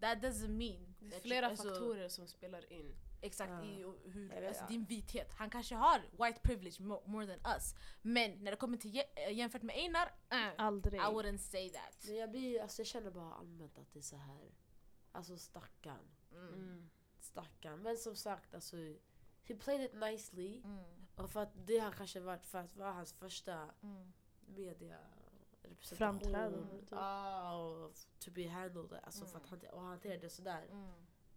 that doesn't mean Det är that flera you- alltså, faktorer som spelar in. Exakt, Ja. i och hur, Jag vet, alltså, ja. din vithet. Han kanske har white privilege mo- more than us. Men när det kommer till jä- äh, jämfört med Einar, uh, Aldrig. I wouldn't say that. Men jag blir, alltså jag känner bara allmänt att det är så här. Alltså stackarn. Mm. Mm. Stackarn. Men som sagt alltså. He played it nicely. Mm. Och för att det har kanske varit för att vara hans första Mm. media representation. Typ. Ja, och to be handled. Alltså för att Mm. hantera, och hantera det sådär. Mm.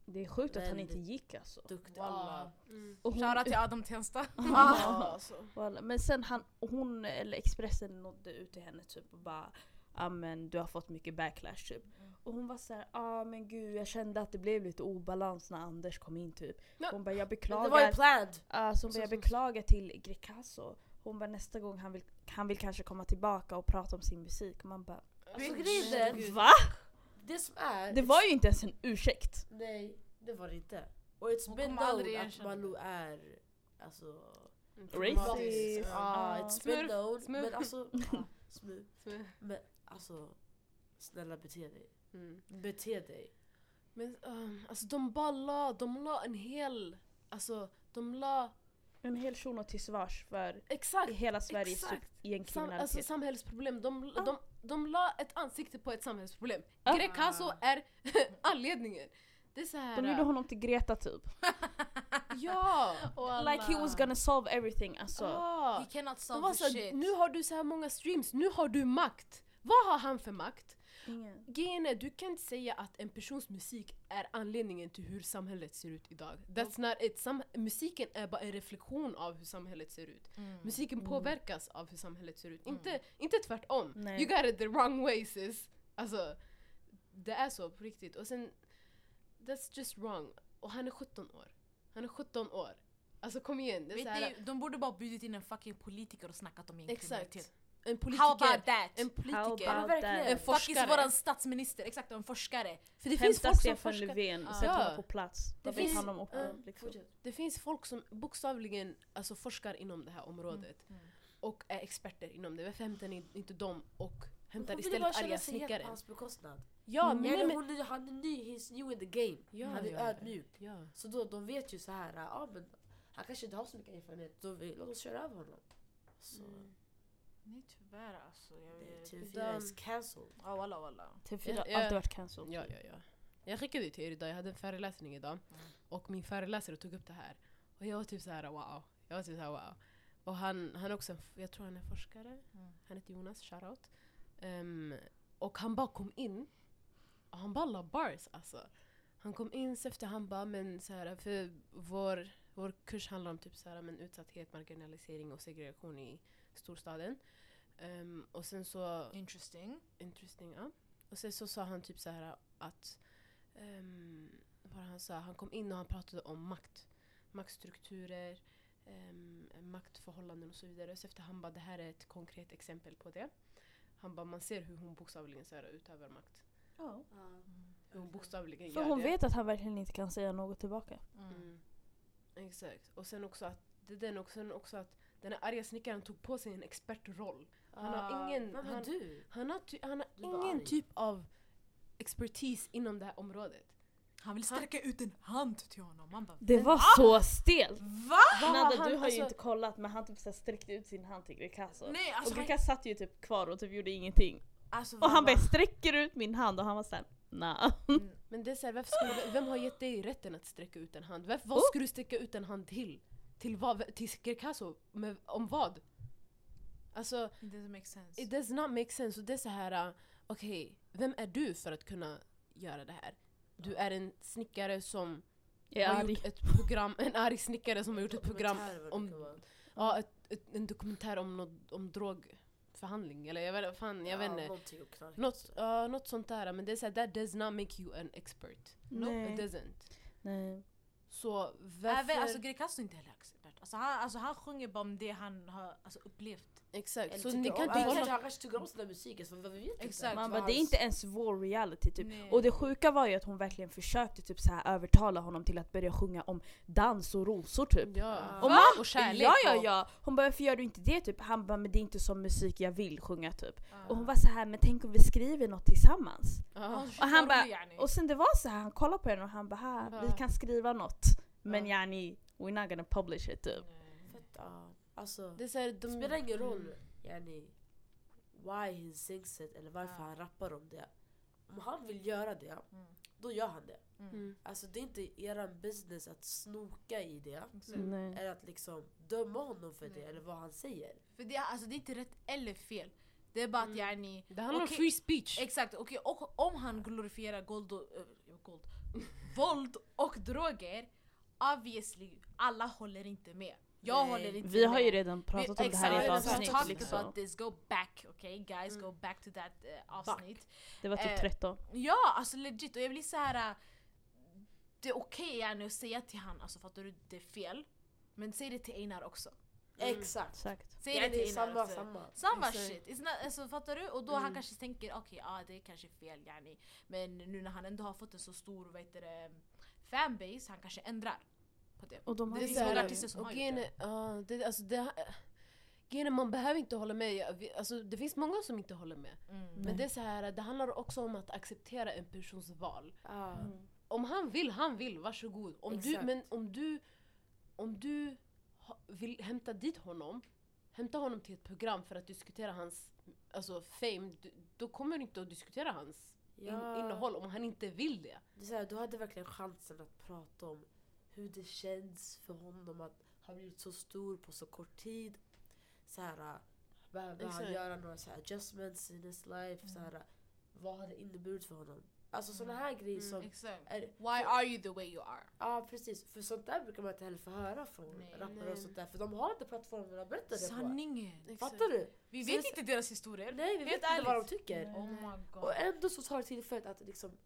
Det är sjukt att han Väldigt inte gick alltså. Duktig. Alla. Mm. Och hon- Shoutout till Adam Tensta. Ah. alltså. Men sen han, hon, eller Expressen nådde ut till henne typ och bara Ja men du har fått mycket backlash typ. Mm. Och hon var såhär, ah men gud jag kände att det blev lite obalans när Anders kom in typ. Ja. Hon bara jag Men beklagar. det var ju planned. Alltså hon Så- bara, jag så- beklagar till Greekazo. Hon bara nästa gång han vill, han vill kanske komma tillbaka och prata om sin musik. Man bara Alltså grejen är, Gud. va? det som är. Det var ju inte ens en ursäkt. Nej, det var det inte. Och it's Hon been known att Malou är alltså Racist. Ja, it's been Smurf, known. Men alltså, smurf. Smurf. Men alltså, snälla bete dig. Mm. Bete dig. Men um, alltså de bara la, de la en hel, alltså de la En hel shuno till svars för exakt hela Sveriges exakt. typ sam, gängkriminalitet. alltså, samhällsproblem. De, Ja. de, de la ett ansikte på ett samhällsproblem. Ja. Greekazo är anledningen. Det är så här. De gjorde honom till Greta typ. Ja! Like he was gonna solve everything alltså. Ah. He cannot De solve var the så här, shit. nu har du så här många streams, nu har du makt. Vad har han för makt? Ingen. Grejen är, du kan inte säga att en persons musik är anledningen till hur samhället ser ut idag. That's not it. Sam musiken är bara en reflektion av hur samhället ser ut. Mm. Musiken Mm. påverkas av hur samhället ser ut. Mm. Inte, inte tvärtom. Nej. You got it the wrong way sis. Alltså, det är så på riktigt. Och sen, that's just wrong. Och han är 17 år. Han är 17 år. Alltså kom igen. Det är Vet så här, ni, de borde bara bjudit in en fucking politiker och snackat om Exakt. En How politiker, about that? en How politiker, about that? en Faktiskt forskare. våran statsminister, exakt en forskare. För det finns Hämta folk som Stefan forskar. Löfven, Ja. sätt Ja. honom på plats. Det finns- han om upp, Ja, liksom. Det finns folk som bokstavligen alltså, forskar inom det här området Mm. och är experter inom det. Varför hämtar ni inte dem och hämtar Hon ville bara istället känna arga sig helt på snickare? hans bekostnad. Ja, Mm. men, Ja, men, hon, är- han är ny, he's new in the game. ja, han är ja, ödmjuk. Ja. Så då, de vet ju så här, ja men han kanske inte har så mycket erfarenhet, då vi, låt oss köra över honom. Så Mm. Nej tyvärr alltså. Jag det- vet. TV4 is cancelled. Ja walla walla. TV4 Ja, har ja. alltid varit cancelled. Ja, ja, ja. Jag skickade ju till er idag, jag hade en föreläsning idag. Mm. Och min föreläsare tog upp det här. Och jag var typ så här: wow. Jag var typ så här, wow. Och han, han är också, jag tror han är forskare. Mm. Han heter Jonas, shoutout. Um, och han bara kom in. Och han bara la bars alltså. Han kom in så efter han bara, men så här, för vår, vår kurs handlar om typ så här, men utsatthet, marginalisering och segregation i storstaden. Ehm, och sen så Interesting. Interesting, ja. Och sen så sa han typ så här att um, vad han sa? Han kom in och han pratade om makt. Maktstrukturer, um, maktförhållanden och så vidare. Så efter han bara, det här är ett konkret exempel på det. Han bara, man ser hur hon bokstavligen så här, utövar makt. Ja. Hur hon bokstavligen För gör hon det. vet att han verkligen inte kan säga något tillbaka. Mm. Mm. Exakt. Och sen också att, det är den också, sen också att den här arga snickaren tog på sig en expertroll. Han har ingen- Vem är han- du? Han har, ty- han har ingen typ av expertis inom det här området. Han vill sträcka ut en hand till honom. Man bara Det var så stelt! VA? Nada, har du han- har ju alltså- inte kollat men han typ så sträckte ut sin hand till Greekazo. Och alltså, han, Greekazo satt ju typ kvar och typ gjorde ingenting. alltså Och han bara, sträcker ut min hand och han var såhär nah. Mm. Men det är så här, varför skulle, vem har gett dig rätten att sträcka ut en hand? Varför, vad Oh. ska du sträcka ut en hand till? Till vad? Till? Med- Om vad? Alltså, It doesn't make sense. it does not make sense. Och det är så här, uh, okej, vem är du för att kunna göra det här? Du är en snickare som Jag har arg. gjort ett program, en arg snickare som har gjort ett program om, ja, ett, ett, en dokumentär om, något, om drogförhandling, eller jag vet, fan, jag vet Ja, inte. och knark. Något, ja, något sånt där, men det är såhär, that does not make you an expert. No, it doesn't. Nej. Så varför... Även, alltså Greekazo är inte heller expert. Alltså han, alltså han sjunger bara om det han har alltså, upplevt. Exakt, Eller så tycker ni kan inte hålla... kanske- Han kanske tycker om sån där musik, så vad vi vet Exakt. inte. Man bara, det är inte ens vår reality typ. Nej. Och det sjuka var ju att hon verkligen försökte typ så här övertala honom till att börja sjunga om dans och rosor typ. Ja. Och, man, Och kärlek Ja ja ja! Hon bara varför gör du inte det typ? Han bara men det är inte som musik jag vill sjunga typ. Ah. Och hon var så här men tänk om vi skriver något tillsammans? Ja. Och han bara, och sen det var så här, han kollade på henne och han bara "Ha, vi Va? kan skriva något. Men Ja. yani, we're not gonna publish it typ. Fett, ja. Alltså, Det är så här, de, det spelar ingen roll Mm. yani, why he sings it eller varför Ja. han rappar om det. Om han vill göra det, Mm. då gör han det. Mm. Alltså det är inte eran business att snoka i det. Nej. Eller att liksom döma honom för det eller vad han säger. För det, är- alltså, det är inte rätt eller fel. Det är bara att Mm. yani, Det handlar Okej. om free speech. exakt, okej, och om han glorifierar gold och, äh, gold, våld och droger, obviously, alla håller inte med. Jag Nej. håller inte Vi har med. ju redan pratat om det här i ett avsnitt talked liksom. about this, go back, okay guys, Mm. go back to that uh, avsnitt. Det var typ Eh, 13. Ja, alltså legit. Och jag blir så här. äh, Det är okej okay, att säga till han, alltså fattar du, det är fel. Men säg det till Einar också. Mm. Exakt. Exakt. Säg Ja, det till Einar. samma, alltså. samma. Samma Exakt. shit. It's not, alltså, fattar du? Och då han Mm. kanske tänker okej, ja det är kanske fel yani. Men nu när han ändå har fått en så stor vad heter det, fanbase, han kanske ändrar på det. Och de Det har är ju så här- artister som och har gjort är, ja, det, alltså det, grejen är, man behöver inte hålla med. Alltså, det finns många som inte håller med. Mm. Men det är så här, det handlar också om att acceptera en persons val. Mm. Om han vill, han vill, varsågod. Om du, men om du, om du vill hämta dit honom, hämta honom till ett program för att diskutera hans alltså, fame, du, då kommer du inte att diskutera hans in, Ja. innehåll om han inte vill det. Det är så här, du hade verkligen chansen att prata om hur det känns för honom att ha blivit så stor på så kort tid. Så här, äh, behöver han göra några så här adjustments in his life? Så här, äh, vad har det inneburit för honom? Alltså såna här grejer Mm. som... Exakt. Är, Why are you the way you are? ja precis, för sånt där brukar man inte heller få höra från Nej. rappare Nej. och sånt där. För de har inte plattformen att berätta det på. Sanningen. Fattar du? Vi vet inte deras historier. Nej vi vet Helt inte vad de ärligt. tycker. Oh my god. Och ändå så tar det tillfället att liksom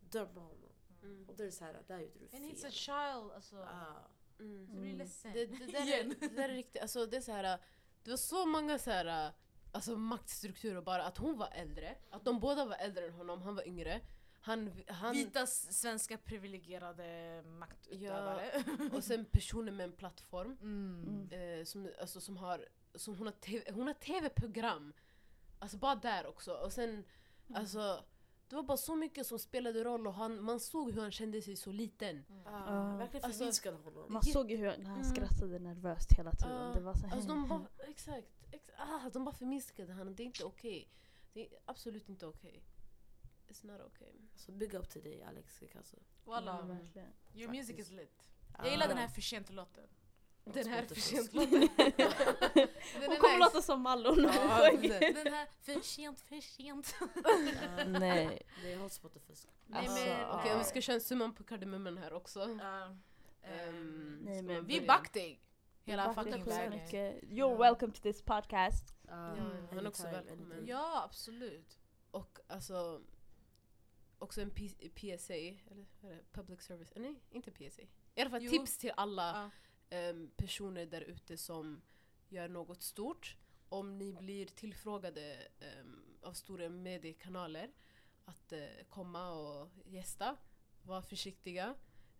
döma honom. Mm. Och då är det såhär, där gjorde du And he's a fel. child alltså. Ah. Mm. Så jag blir Mm. ledsen. Det, det, där är, det där är riktigt, alltså det är så här, det var så många så här, alltså, maktstrukturer bara. Att hon var äldre, att de båda var äldre än honom, han var yngre. Han, han, Vita svenska privilegierade maktutövare. och sen personer med en plattform. Mm. Eh, som, alltså, som har, som hon har TV hon har tv-program. Alltså bara där också. Och sen, alltså, det var bara så mycket som spelade roll och han, man såg hur han kände sig så liten. Ja, verkligen Alltså- honom. Man såg hur när han Mm. skrattade nervöst hela tiden. Ja, det var så Alltså de bara, exakt, ex, ah, de bara förminskade honom. Det är inte okej. Det är absolut inte okej. It's not okay. Så bygga upp till dig Alex Kikazo. Walla, verkligen. your music is lit. Ja. Jag gillar den här för sent-låten. Den här Spotify. för sent låten. Den Hon kommer låta som Malou. Ja, Den här för sent, för sent. Ja. Nej. Det är hotspot-fusk. Nej, Alltså, ja. Okej, vi ska köra summan på kardemumman här också. Ja. Ehm, Nej, men vi back dig. Hela fucking mycket. You're Ja. welcome to this podcast. Ja, han är också välkommen. Ja, absolut. Och alltså också en P- PSA, eller vad är det? Public service, nej inte PSA. I alla fall Jo. tips till alla Em, personer där ute som gör något stort. Om ni blir tillfrågade em, av stora mediekanaler att eh, komma och gästa, var försiktiga.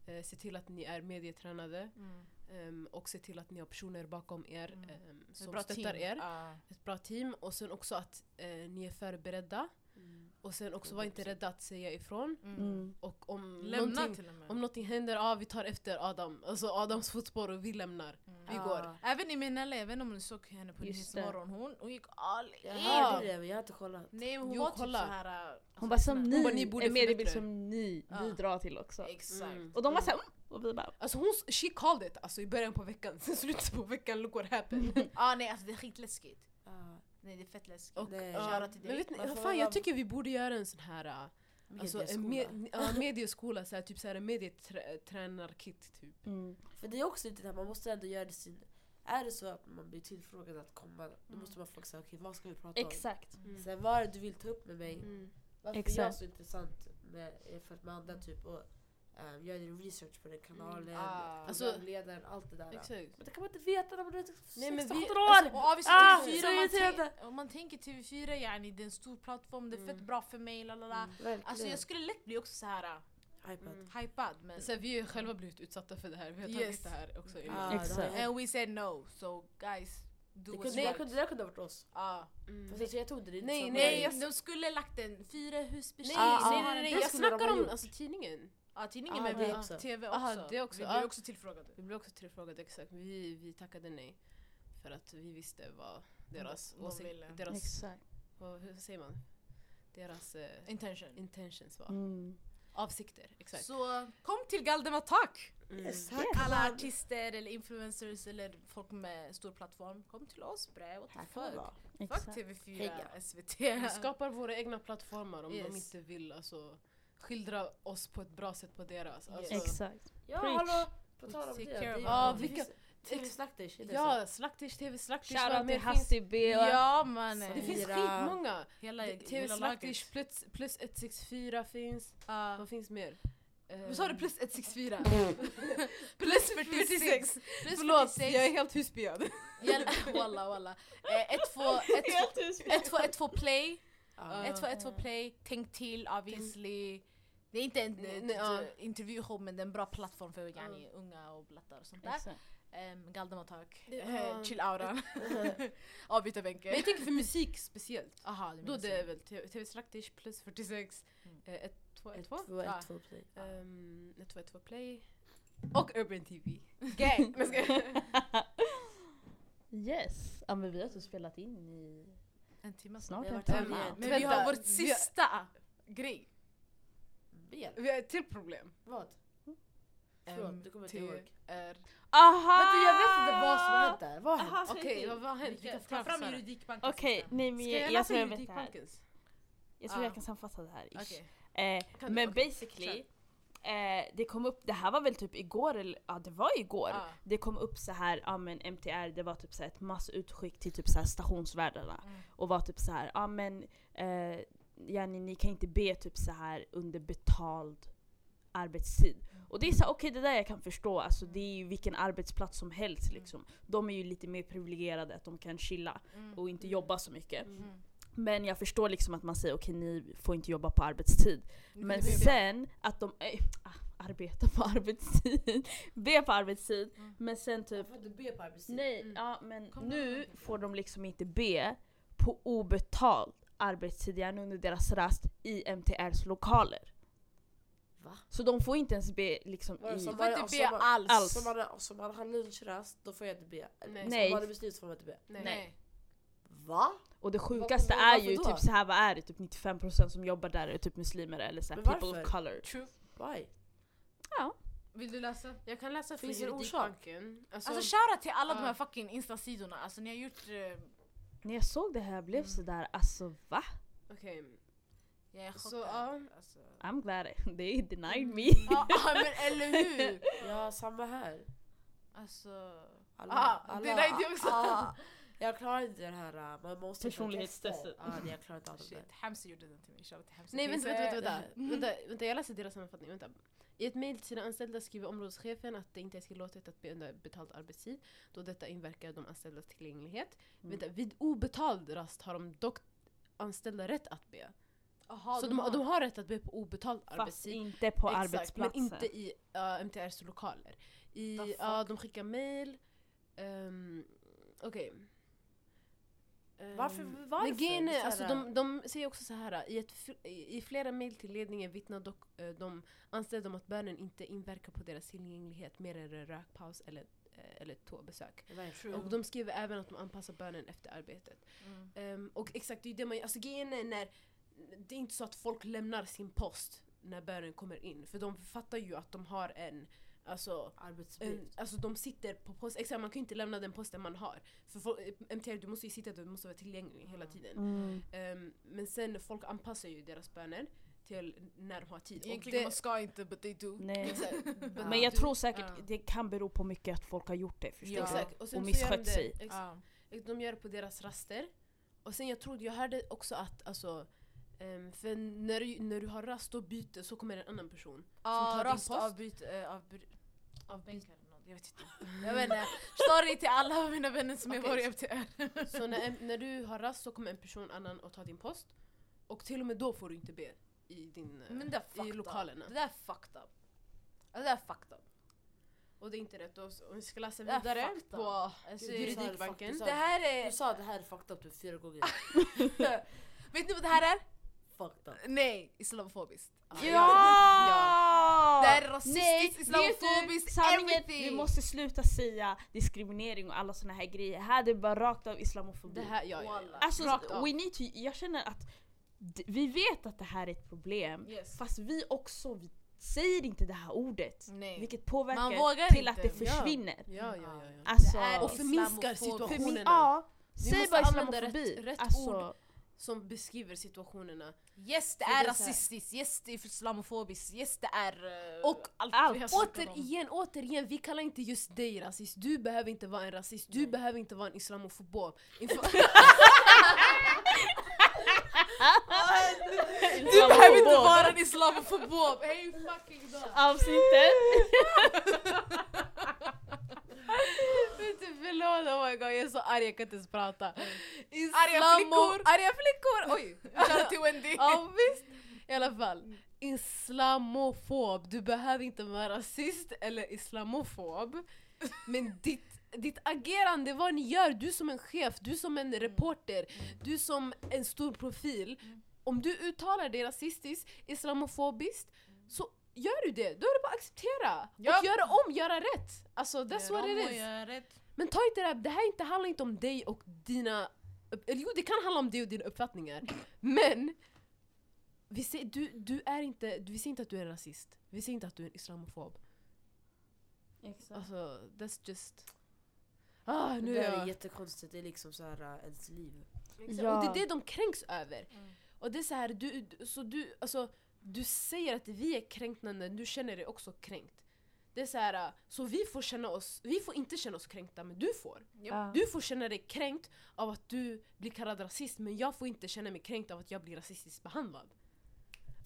Eh, se till att ni är medietränade Mm. em, och se till att ni har personer bakom er Mm. Ett som stöttar team. er. Ja. Ett bra team och sen också att eh, ni är förberedda. Mm. Och sen också Det är var inte rädda att säga ifrån. Mm. Mm. Och om Lämna någonting, till och med. om någonting händer, ja vi tar efter Adam. Alltså Adams fotspår och vi lämnar. Mm. Vi går. Även i Minelle, jag vet inte om ni såg henne på. Nyhetsmorgon, hon, hon gick all Jag in. hörde det men jag har inte kollat. Nej hon Jo, var typ kolla. såhär... Hon bara som ni, Hon bara, ni borde en mediebild som ni Ja. bidrar till också. Exakt. Mm. Och de var såhär mm. och vi bara Alltså hon, she called it alltså i början på veckan. Sen slutet på veckan, look what happened. ah, nej alltså det är skitläskigt. Nej det är fett läskigt. Och, Nej. ja, Shoutout till men dig. vet ni, Varför fan, jag tycker vi borde göra en sån här äh, Alltså med, ja, medieskola, så här, typ såhär medietränarkit typ. mm. För det är också lite det här, man måste ändå göra det sin... Är det så att man blir tillfrågad att komma, då måste man fråga sig okej vad ska vi prata om? Exakt. Mm. Sen vad är det du vill ta upp med mig? Mm. Varför är jag Exakt. så intressant med, jämfört med andra typ och um, gör din research på den kanalen, Mm. Ah. Alltså- programledaren, allt det där. Exakt. Men det kan man inte veta när man är Nej, men 16 vi- år! alltså, Och avvisst Ah, TV4, så om man, om man tänker TV4, yani, det är en stor plattform, det är fett Mm. bra för mig, lalala. Verkligen. Alltså jag skulle lätt bli också så här Hypad. Mm. hypad men... Så vi har ju själva blivit utsatta för det här, vi har tagit Yes. det här också. Ah, hänt. And we said no, so guys, do Det kunde, right. kunde, det där kunde ha varit oss. Ah. Mm. Fast jag, jag tog det lite Nej, nej, Nej, de skulle lagt en fyra husbesök. Nej, Ah, nej, ah. nej, nej, Det jag snackar om alltså, tidningen. Ja, tidningen Ah, med också. TV också. Aha, det också, Vi blev också tillfrågade. Vi blev också tillfrågade exakt, vi, vi tackade nej. För att vi visste vad deras De åsikt, ville. deras, Exakt. vad, hur säger man? Deras eh, Intention. intentions var. Mm. Avsikter, exakt. Så kom till Galdem Attack! Mm. Yes. Tack alla artister eller influencers eller folk med stor plattform. Kom till oss bre, what the fuck? Fuck Exakt. TV4, Heja. SVT. Vi skapar våra egna plattformar om de Yes. inte vill alltså, skildra oss på ett bra sätt på deras. Alltså, Exakt. Ja Preach. hallå! På tal om det. det ja, us. vilka... Är så? Ja, Slaktish, TV Slaktish. vad Shoutout till? Hassi B. Ja mannen! Det finns skitmånga! Hela, TV hela Slaktish laget. plus, plus 164 finns. Ja. Vad finns mer? Vad sa du plus 164? Plus 46! Plus Förlåt, 46. jag är helt husbyad. Walla walla. Eh, 1-2 play. Ja. 1-2 play. Tänk till obviously. Det är inte en Nej, eh, nej, ja. intervjushow men det är en bra plattform för yani, unga och blattar och sånt där. Exakt. Um, Galdem Attack. Det- Eh, ja. chill auran. Avbytarbänken. Men jag tänker för musik speciellt. Aha, du Då det är väl TV Slaktish plus 46, Mm. 1, 2, 1, Ett, 2. två, Ja. ett, två, play. 1, 2, 1, 2 play. Och Urban TV. Gang! Yes. Ja men vi har alltså spelat in i En timme snart Vi har varit Men vi har vår vi har- sista grej. Ben? Vi har ett till problem. Vad? Förlåt, du kommer inte ihåg. MTR. Aha! Vänta jag vet inte vad som har hänt där. Vad har hänt? Okej, vad vad har hänt? Vi kan Ta fram juridikbanken. Okej, nej men Ska jag jag, jag läsa tror jag vet det här. Juridikbankens? Jag tror jag Ah. kan sammanfatta det här. ish. Okej. Eh, Kan- men okej, basically, eh, det kom upp, det här var väl typ igår, eller ja det var igår. Ah. Det kom upp så här, ja men MTR det var typ så här ett massutskick till typ så här stationsvärdarna. Mm. Och var typ så här, ja men eh, ja, ni, kan inte be typ så här under betald arbetstid. Och det är så här, okej det där jag kan förstå, alltså, det är ju vilken arbetsplats som helst liksom. De är ju lite mer privilegierade att de kan chilla Mm. och inte jobba så mycket. Mm. Men jag förstår liksom att man säger okej ni får inte jobba på arbetstid. Men sen att de äh, arbetar på arbetstid, be på arbetstid, Mm. men sen typ Får inte be på arbetstid? Nej, Mm. ja men Kom nu får de liksom inte be på obetald arbetstid, gärna under deras rast, i MTRs lokaler. Va? Så de får inte ens be liksom i... som Du får inte be man- alls. alls. Som man, som man har lunchrast, då får jag inte be. Nej. Som Nej. man är beslut får man inte be. Nej. Nej. Va? Och det sjukaste Varför- är ju då? typ så här vad är det? Typ 95% som jobbar där är typ muslimer eller så här people of varför? color. True. Why? Vill du läsa? Jag kan läsa från Finns det en Juridikbanken. Alltså, Alltså shoutout till alla de Ja. här fucking instasidorna, alltså ni har gjort... eh, När jag såg det här jag blev Mm. sådär alltså va? okej. jag är Så, chockad. ja. Alltså. I'm glad they denied me. Ja, ja, men eller hur? Ja, samma här. Alltså... Alla, Ah, det där är det också. ah, jag klarar inte det här, ah, man måste Personlighetstestet. tester. Ah, jag klarar inte av det där. Hamster gjorde den till mig. Shoutout till Hamster. Nej vänta, så, vänta, vänta, vänta. vänta, vänta. Jag läser deras sammanfattning. Vänta. I ett mejl till sina anställda skriver områdeschefen att det inte är tillåtet att be under betald arbetstid då detta inverkar de anställdas tillgänglighet. Mm. Vänta, vid obetald rast har de dock anställda rätt att be. Aha, så de, de har rätt att be på obetald Fast arbetstid. inte på Exakt, arbetsplatsen. Men inte i uh, MTRs lokaler. I, ja, de skickar mail. Um, Okej. Ehm, Varför- varför? Men grejen är, alltså, de, de säger också så här i, ett, i flera mail till ledningen vittnar dock eh, de anställda om att bönen inte inverkar på deras tillgänglighet mer än en rökpaus eller, eh, eller toabesök. Och de skriver även att de anpassar bönen efter arbetet. Mm. Ehm, och exakt, det är det man Alltså grejen är när det är inte så att folk lämnar sin post när bönen kommer in. För de fattar ju att de har en Alltså, en, Arbetsuppgift. alltså de sitter på post, exakt man kan ju inte lämna den posten man har. För folk, MTR, du måste ju sitta där, du måste vara tillgänglig hela tiden. Mm. Ehm, men sen folk anpassar ju deras böner till när de har tid. Egentligen och man ska inte but they do. Nej. but Men jag tror säkert Ja. det kan bero på mycket att folk har gjort det. Förstår Ja. Exakt. Och, Och misskött det- sig. Exakt. Ja. De gör det på deras raster. Och sen jag trodde, jag hörde också att alltså, ehm, för när du, när du har rast och byter så kommer en annan person. Ja, tar din rast post. av byt, eh, av, bänkar eller något, jag vet inte. Jag vet inte. Sorry till alla mina vänner som är Okej, var i FTR. Så när, en- när du har rast så kommer en person annan och tar din post. Och till och med då får du inte be i, din, eh, Men det är i fucked lokalerna. up. Det där är fucked up. Ja, Det där är fucked up. Och det är inte rätt. Och vi ska läsa Det är vidare fucked up. på Alltså, Juridikbanken. fuck- du sa det här är... Du sa det här är fucked up typ fyra gånger. Vet ni vad det här är? fucked up. Nej, islamofobiskt. Ja! Det här är rasistiskt, islamofobiskt, everything! Vi måste sluta säga diskriminering och alla såna här grejer. Här det är bara rakt av islamofobi. det här, ja, ja, ja. Alltså, Rakt av. we need to, jag känner att vi vet att det här är ett problem, Yes. fast vi också vi säger inte det här ordet. Nej. Vilket påverkar till inte. att det försvinner. Ja, ja, ja, ja. Alltså, Det är Och förminskar situationen. min, ja, Vi säg måste bara islamofobi. rätt- rätt alltså, Som beskriver situationerna. Yes det är det rasistiskt, yes det är islamofobiskt, yes det är uh, Och allt, allt. Återigen, återigen, vi kallar inte just dig rasist. Du behöver inte vara en rasist, du Nej. behöver inte vara en islamofob. Inför- Du behöver inte vara en islamofob! Hey fucking dog! Avsnittet. Förlåt, oh my god, jag är så arg, jag kan inte ens prata. Arga Islamo- flickor! Arga flickor! Oj! Shoutout till Wendy! ja visst! I alla fall. Islamofob. Du behöver inte vara rasist eller islamofob. Men ditt, ditt agerande, vad ni gör, du som en chef, du som en reporter, du som en stor profil. Om du uttalar dig rasistiskt, islamofobiskt, så gör du det. Då är det bara att acceptera. Japp. Och göra om, göra rätt. Alltså that's Gör what it is. gör rätt. Men ta inte det här, det här inte, handlar inte om dig och dina... Eller jo, det kan handla om dig och dina uppfattningar. Men vi ser, du, du är inte, vi säger inte att du är rasist. Vi säger inte att du är en islamofob. Alltså, that's just... Ah, Det nu där är är jag... jättekonstigt, det är liksom så här äh, ens liv. Exakt. Ja. Och det är det de kränks över. Mm. Och det är så här, du, du- så du, alltså, du säger att vi är kränkta men du känner dig också kränkt. Det är så här, så vi får känna oss, vi får inte känna oss kränkta men du får. Ja. Du får känna dig kränkt av att du blir kallad rasist men jag får inte känna mig kränkt av att jag blir rasistiskt behandlad.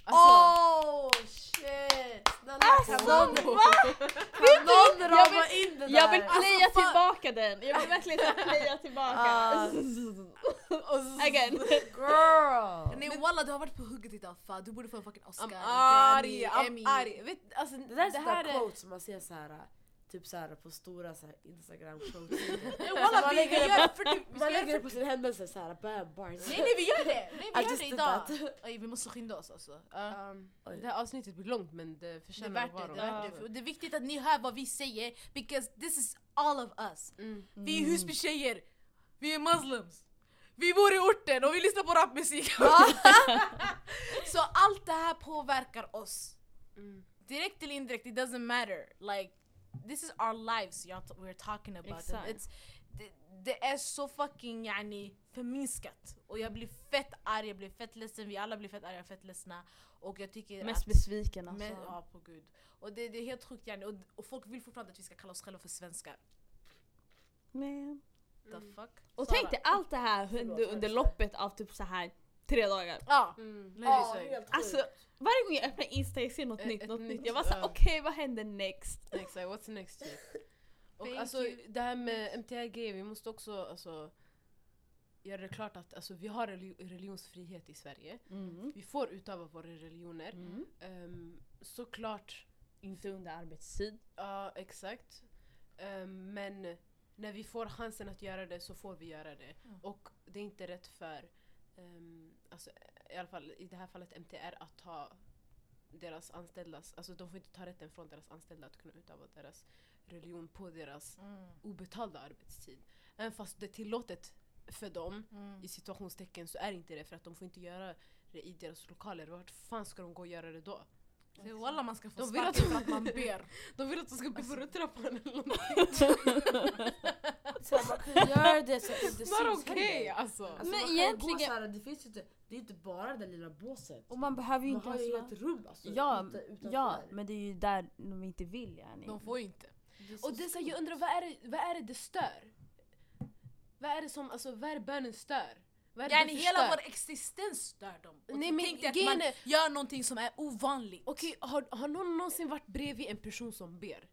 Alltså, Oh shit! Snälla kan någon, kan någon jag rama vill- in det där? Jag vill playa Alltså, tillbaka den! Jag vill verkligen playa tillbaka. Ah. Again. Girl! Nej walla du har varit på hugget idag fan, du borde få en fucking Oscar, I'm arg. I'm arg. Vet, alltså, Det där är sådana är... quotes som man ser så här, typ så här på stora så instagram quotes. Walla Man vi, det gör på- 40, vi Man lägger det på sin händelse såhär, bam, bars. Nej nej vi gör det! Nej vi gör det idag! that. Oj, vi måste skynda oss alltså. Ja. Um, det här avsnittet blir långt men det Det är förtjänar värt att det, vara det är långt. värt det. Och det är viktigt att ni hör vad vi säger, because this is all of us. Mm. Vi är Husby-tjejer, vi är muslims, vi bor i orten och vi lyssnar på rapmusik. Så allt det här påverkar oss. Mm. Direkt eller indirekt, it doesn't matter. Like, this is our lives jag- we're talking about. Exakt. It's, det, det är så fucking yani, förminskat. Och jag blir fett arg, jag blir fett ledsen, vi alla blir fett arga och fett ledsna. Och jag tycker Mest att... besviken alltså. Men, ja, på gud. Och det, det är helt sjukt yani. och, och folk vill fortfarande att vi ska kalla oss själva för svenskar. Man. The fuck? Och Sara. tänk dig allt det här under, under loppet av typ så här tre dagar. Ja, Mm. legit. helt Alltså varje gång jag öppnar insta jag ser något Ett- nytt, ett något nytt, nytt. Jag bara såhär ja. okej vad händer next? Exakt, what's next typ? Och Thank alltså you. det här med MTRG, vi måste också alltså, göra det klart att alltså, vi har religi- religionsfrihet i Sverige. Mm. Vi får utöva våra religioner. Mm. Um, såklart, Inte under arbetstid. ja exakt. Ehm, men när vi får chansen att göra det så får vi göra det. Mm. Och det är inte rätt för, um, alltså, i alla fall i det här fallet MTR, att ta deras anställdas, alltså de får inte ta rätten från deras anställda att kunna utöva deras religion på deras Mm. obetalda arbetstid. Även fast det är tillåtet för dem, Mm. i situationstecken, så är det inte det för att de får inte göra det i deras lokaler. Vart fan ska de gå och göra det då? Så Walla man ska få De vill att- för att man ber. De vill att de ska be på rulltrappan eller någonting. Så man kan göra det så att det not syns okay heller. alltså. Alltså Men man kan ju egentligen- gå så här, det finns ju inte, det är inte bara det lilla båset. Och man behöver ju Man inte har ju ens ett vara- rum alltså, Ja, ute- utanför. ja, men det är ju där de inte vill yani. De får ju inte. är så Och det är så, här, jag undrar vad är, det, vad är det det stör? Vad är det som, alltså vad är det bönen stör? Vad är det Yani det hela vår existens stör dem. Och Nej, Nej, men tänk dig att grejen man är- gör någonting som är ovanligt. Okej, har, har någon någonsin varit bredvid en person som ber?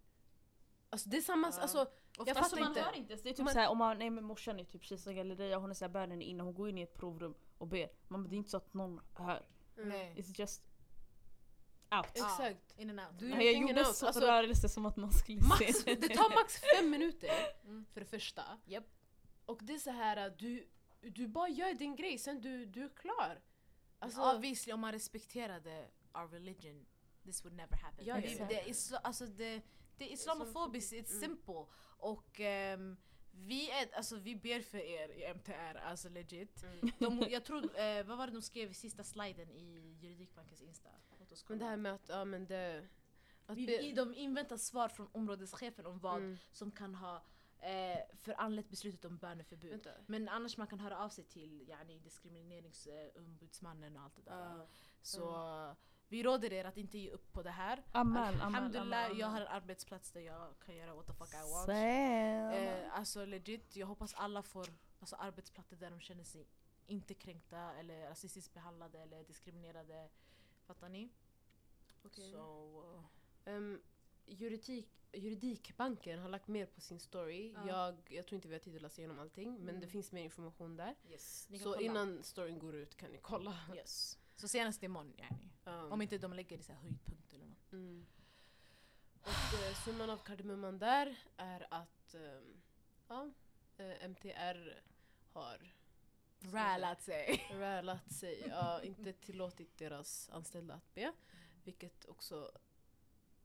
Alltså det är samma, Ja. alltså, jag Oftast fattar man inte. hör inte. Så det är typ Man- såhär, om man är med morsan i typ Kista galleria, hon är såhär bönen är inne, hon går in i ett provrum och ber. Man, det är inte så att någon hör. Nej. It's just out. Exakt. In and out. Du- Ja, jag gjorde out. så Alltså, rörelse som att någon skulle Max, se det tar max fem minuter Mm. för det första. Japp. Och det är så här att du, du bara gör din grej, sen du, du är klar. Alltså, Alltså, obviously om man respekterade our religion, this would never happen. Ja, Men ja, det, ja. det, är alltså det, det är islamofobiskt, it's Mm. simple. Och ehm, vi, är, alltså, vi ber för er i MTR, alltså legit. Mm. De, jag tror, eh, vad var det de skrev i sista sliden i Juridikbankens Insta? Men det här med att, ja men det... Att vi, de inväntar svar från områdeschefen om vad Mm. som kan ha eh, föranlett beslutet om böneförbud. Vänta. Men annars man kan höra av sig till yani, diskrimineringsombudsmannen och allt det där. Ja. Så vi råder er att inte ge upp på det här. Amen, Alhamdulillah, amen, jag har en arbetsplats där jag kan göra what the fuck I want. Eh, alltså legit, jag hoppas alla får alltså, arbetsplatser där de känner sig inte kränkta eller rasistiskt behandlade eller diskriminerade. Fattar ni? Okej. Så... Ehm, juridik, juridikbanken har lagt mer på sin story. Ja. Jag, jag tror inte vi har tid att läsa igenom allting men Mm. det finns mer information där. yes, Så kolla. innan storyn går ut kan ni kolla. Yes. Så senast imorgon yani. Um, Om inte de lägger det så här höjdpunkt eller något. mm. Och eh, summan av kardemumman där är att ehm, ja, eh, MTR har Rälat sig. rälat sig, ja, inte tillåtit deras anställda att be. Vilket också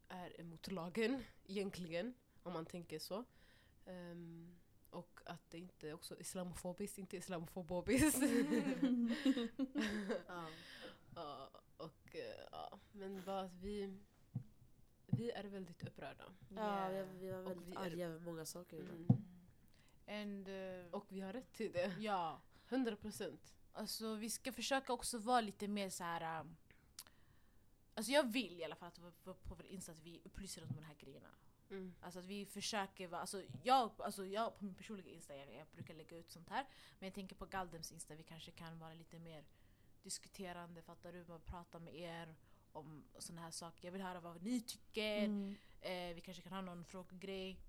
är emot lagen egentligen, om man tänker så. Ehm, och att det inte är också islamofobiskt, inte islamofobiskt. Ja. Ja, och eh, ja, men bara att vi, vi är väldigt upprörda. Ja, vi, vi var väldigt vi är- arga över många saker. Mm. And, eh, Och vi har rätt till det. ja, 100 procent. alltså vi ska försöka också vara lite mer så här. um, Alltså jag vill i alla fall att vi- på på vår Insta att vi upplyser om de här grejerna. Mm. Alltså att vi försöker vara, alltså jag, alltså jag på min personliga Insta, jag, jag brukar lägga ut sånt här. Men jag tänker på Galdems Insta, vi kanske kan vara lite mer diskuterande, fattar du? Man pratar med er om såna här saker. Jag vill höra vad ni tycker. Mm. Eh, vi kanske kan ha någon frågegrej.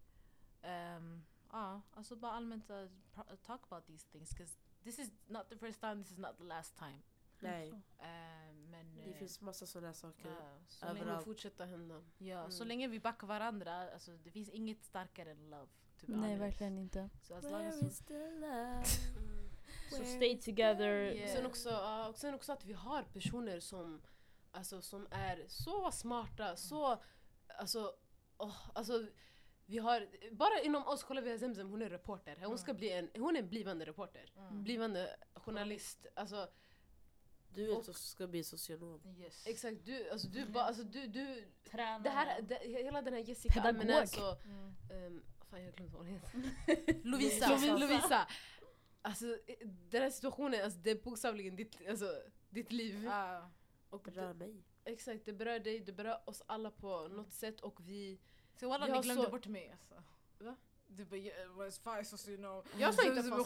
Um, ja, alltså bara allmänt uh, talk about these things. 'cause this is not the first time, this is not the last time. Nej, Eh, men det eh, finns massa sådana saker. ja, så, överallt. länge, Det kommer fortsätta hända. ja, så Mm. länge vi backar varandra, alltså, det finns inget starkare än love. to be Nej, honest. verkligen inte. Så as long Where as is the love? Så stay together. Yeah. Sen också, och sen också att vi har personer som, alltså, som är så smarta, så... Alltså, åh, alltså vi har, bara inom oss, kolla vi har Zemzem, hon är reporter. Hon ska bli en, hon är en blivande reporter. Mm. Blivande journalist. Alltså Du är Och- ska bli socionom. Yes. exakt, du, alltså, du, bara, alltså, du, du Tränare. det här, det, hela den här Jessica Pedagog. Almenäs och, Mm. um, fan jag glömde vad hon heter. Lovisa. Lovisa. Lovisa. Alltså eh, den här situationen, alltså, det är bokstavligen ditt, alltså, ditt liv. Ja. Och Berör det, mig. exakt, det berör dig, det berör oss alla på något sätt och vi... Så walla ni glömde så- bort mig alltså. Va? Du bara, yeah, vad fan socionom? Jag sa inte jo-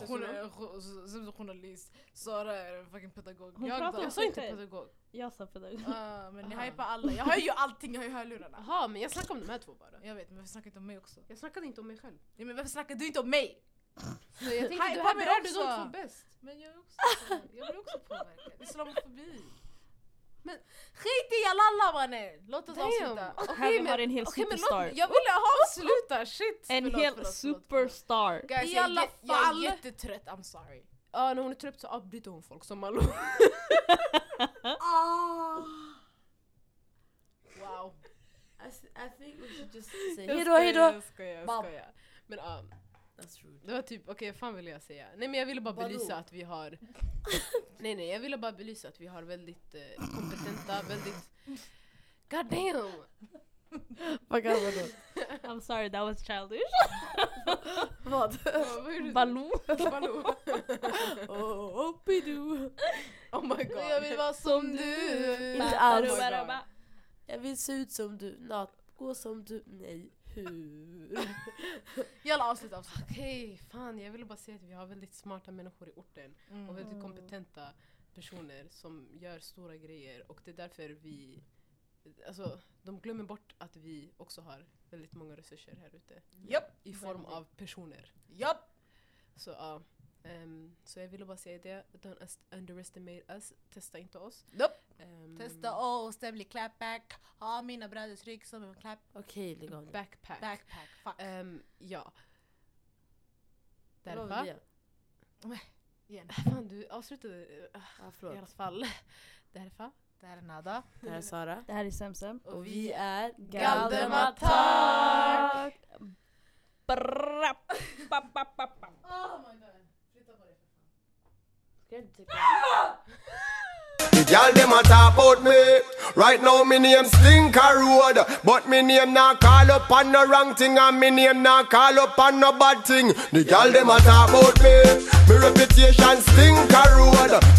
Zemzem är journalist, Sara är en fucking pedagog. Hon jag pratar då? Jag sa inte pedagog. Jag sa pedagog. Ah, men ni Aha. hypar alla. Jag hör ju allting, jag har ju hörlurarna. Jaha, men jag snackade om de här två bara. Jag vet, men varför snackar inte om mig också? Jag snackade inte om mig själv. Ja, men varför snackar du inte om mig? Så jag tänkte, Hypa det här berör du också. de två bäst. Men jag, är också, jag blir också påverkad. Islamofobi. Men skit i Jalalla mannen! Låt oss Damn. avsluta. Okej, Här vi har en hel låt superstar. mig- Jag ville avsluta, shit! En Förlåt, hel förlåt, förlåt, superstar. Guys, I alla jä- jag är fall- jättetrött, I'm sorry. Ja, när hon är trött så avbryter hon folk som Malou. Wow. I, I think we should just say hejdå hejdå! Jag skojar, jag skojar. Men ja, That's rude. det var typ, okej vad fan ville jag säga? Nej men jag ville bara Vadå? belysa att vi har... nej nej, jag ville bara belysa att vi har väldigt eh, kompetenta, väldigt... God damn! Vad kan vadå? I'm sorry that was childish. Vad? Baloo. Baloo. Oh, hoppidoo. Oh my god. Jag vill vara som du. Inte alls. Oh. Jag vill se ut som du, nat, gå som du, nej, hur? Jalla avsluta, avsluta. Okej, fan jag ville bara säga att vi har väldigt smarta människor i orten Mm. och väldigt kompetenta personer som gör stora grejer och det är därför vi Alltså, de glömmer bort att vi också har väldigt många resurser här ute. Japp. I form av personer. Japp. Så ja. ehm, så jag ville bara säga det. Don't underestimate us. Testa inte oss. Nope. Ehm, Testa oss, det blir clapback. Ha mina bröders rygg som en clap Okej, lägg av nu. Backpack. backpack. Fuck. Ehm, ja. Vad var Därför. Igen. Fan du avslutade eh, Ja, i alla förlåt. fall. Därför. Det här är Nada. Det här är Sara. Det här är Semsem. Och vi är Galdematak! Oh my god. Flytta på dig för fan. Ska jag inte The gal dem a talk about me. Right now me name Slinker Road, but me name not call up on no wrong thing, and me name not call up on no bad thing. The gal dem a talk about me. Me reputation Slinker Road,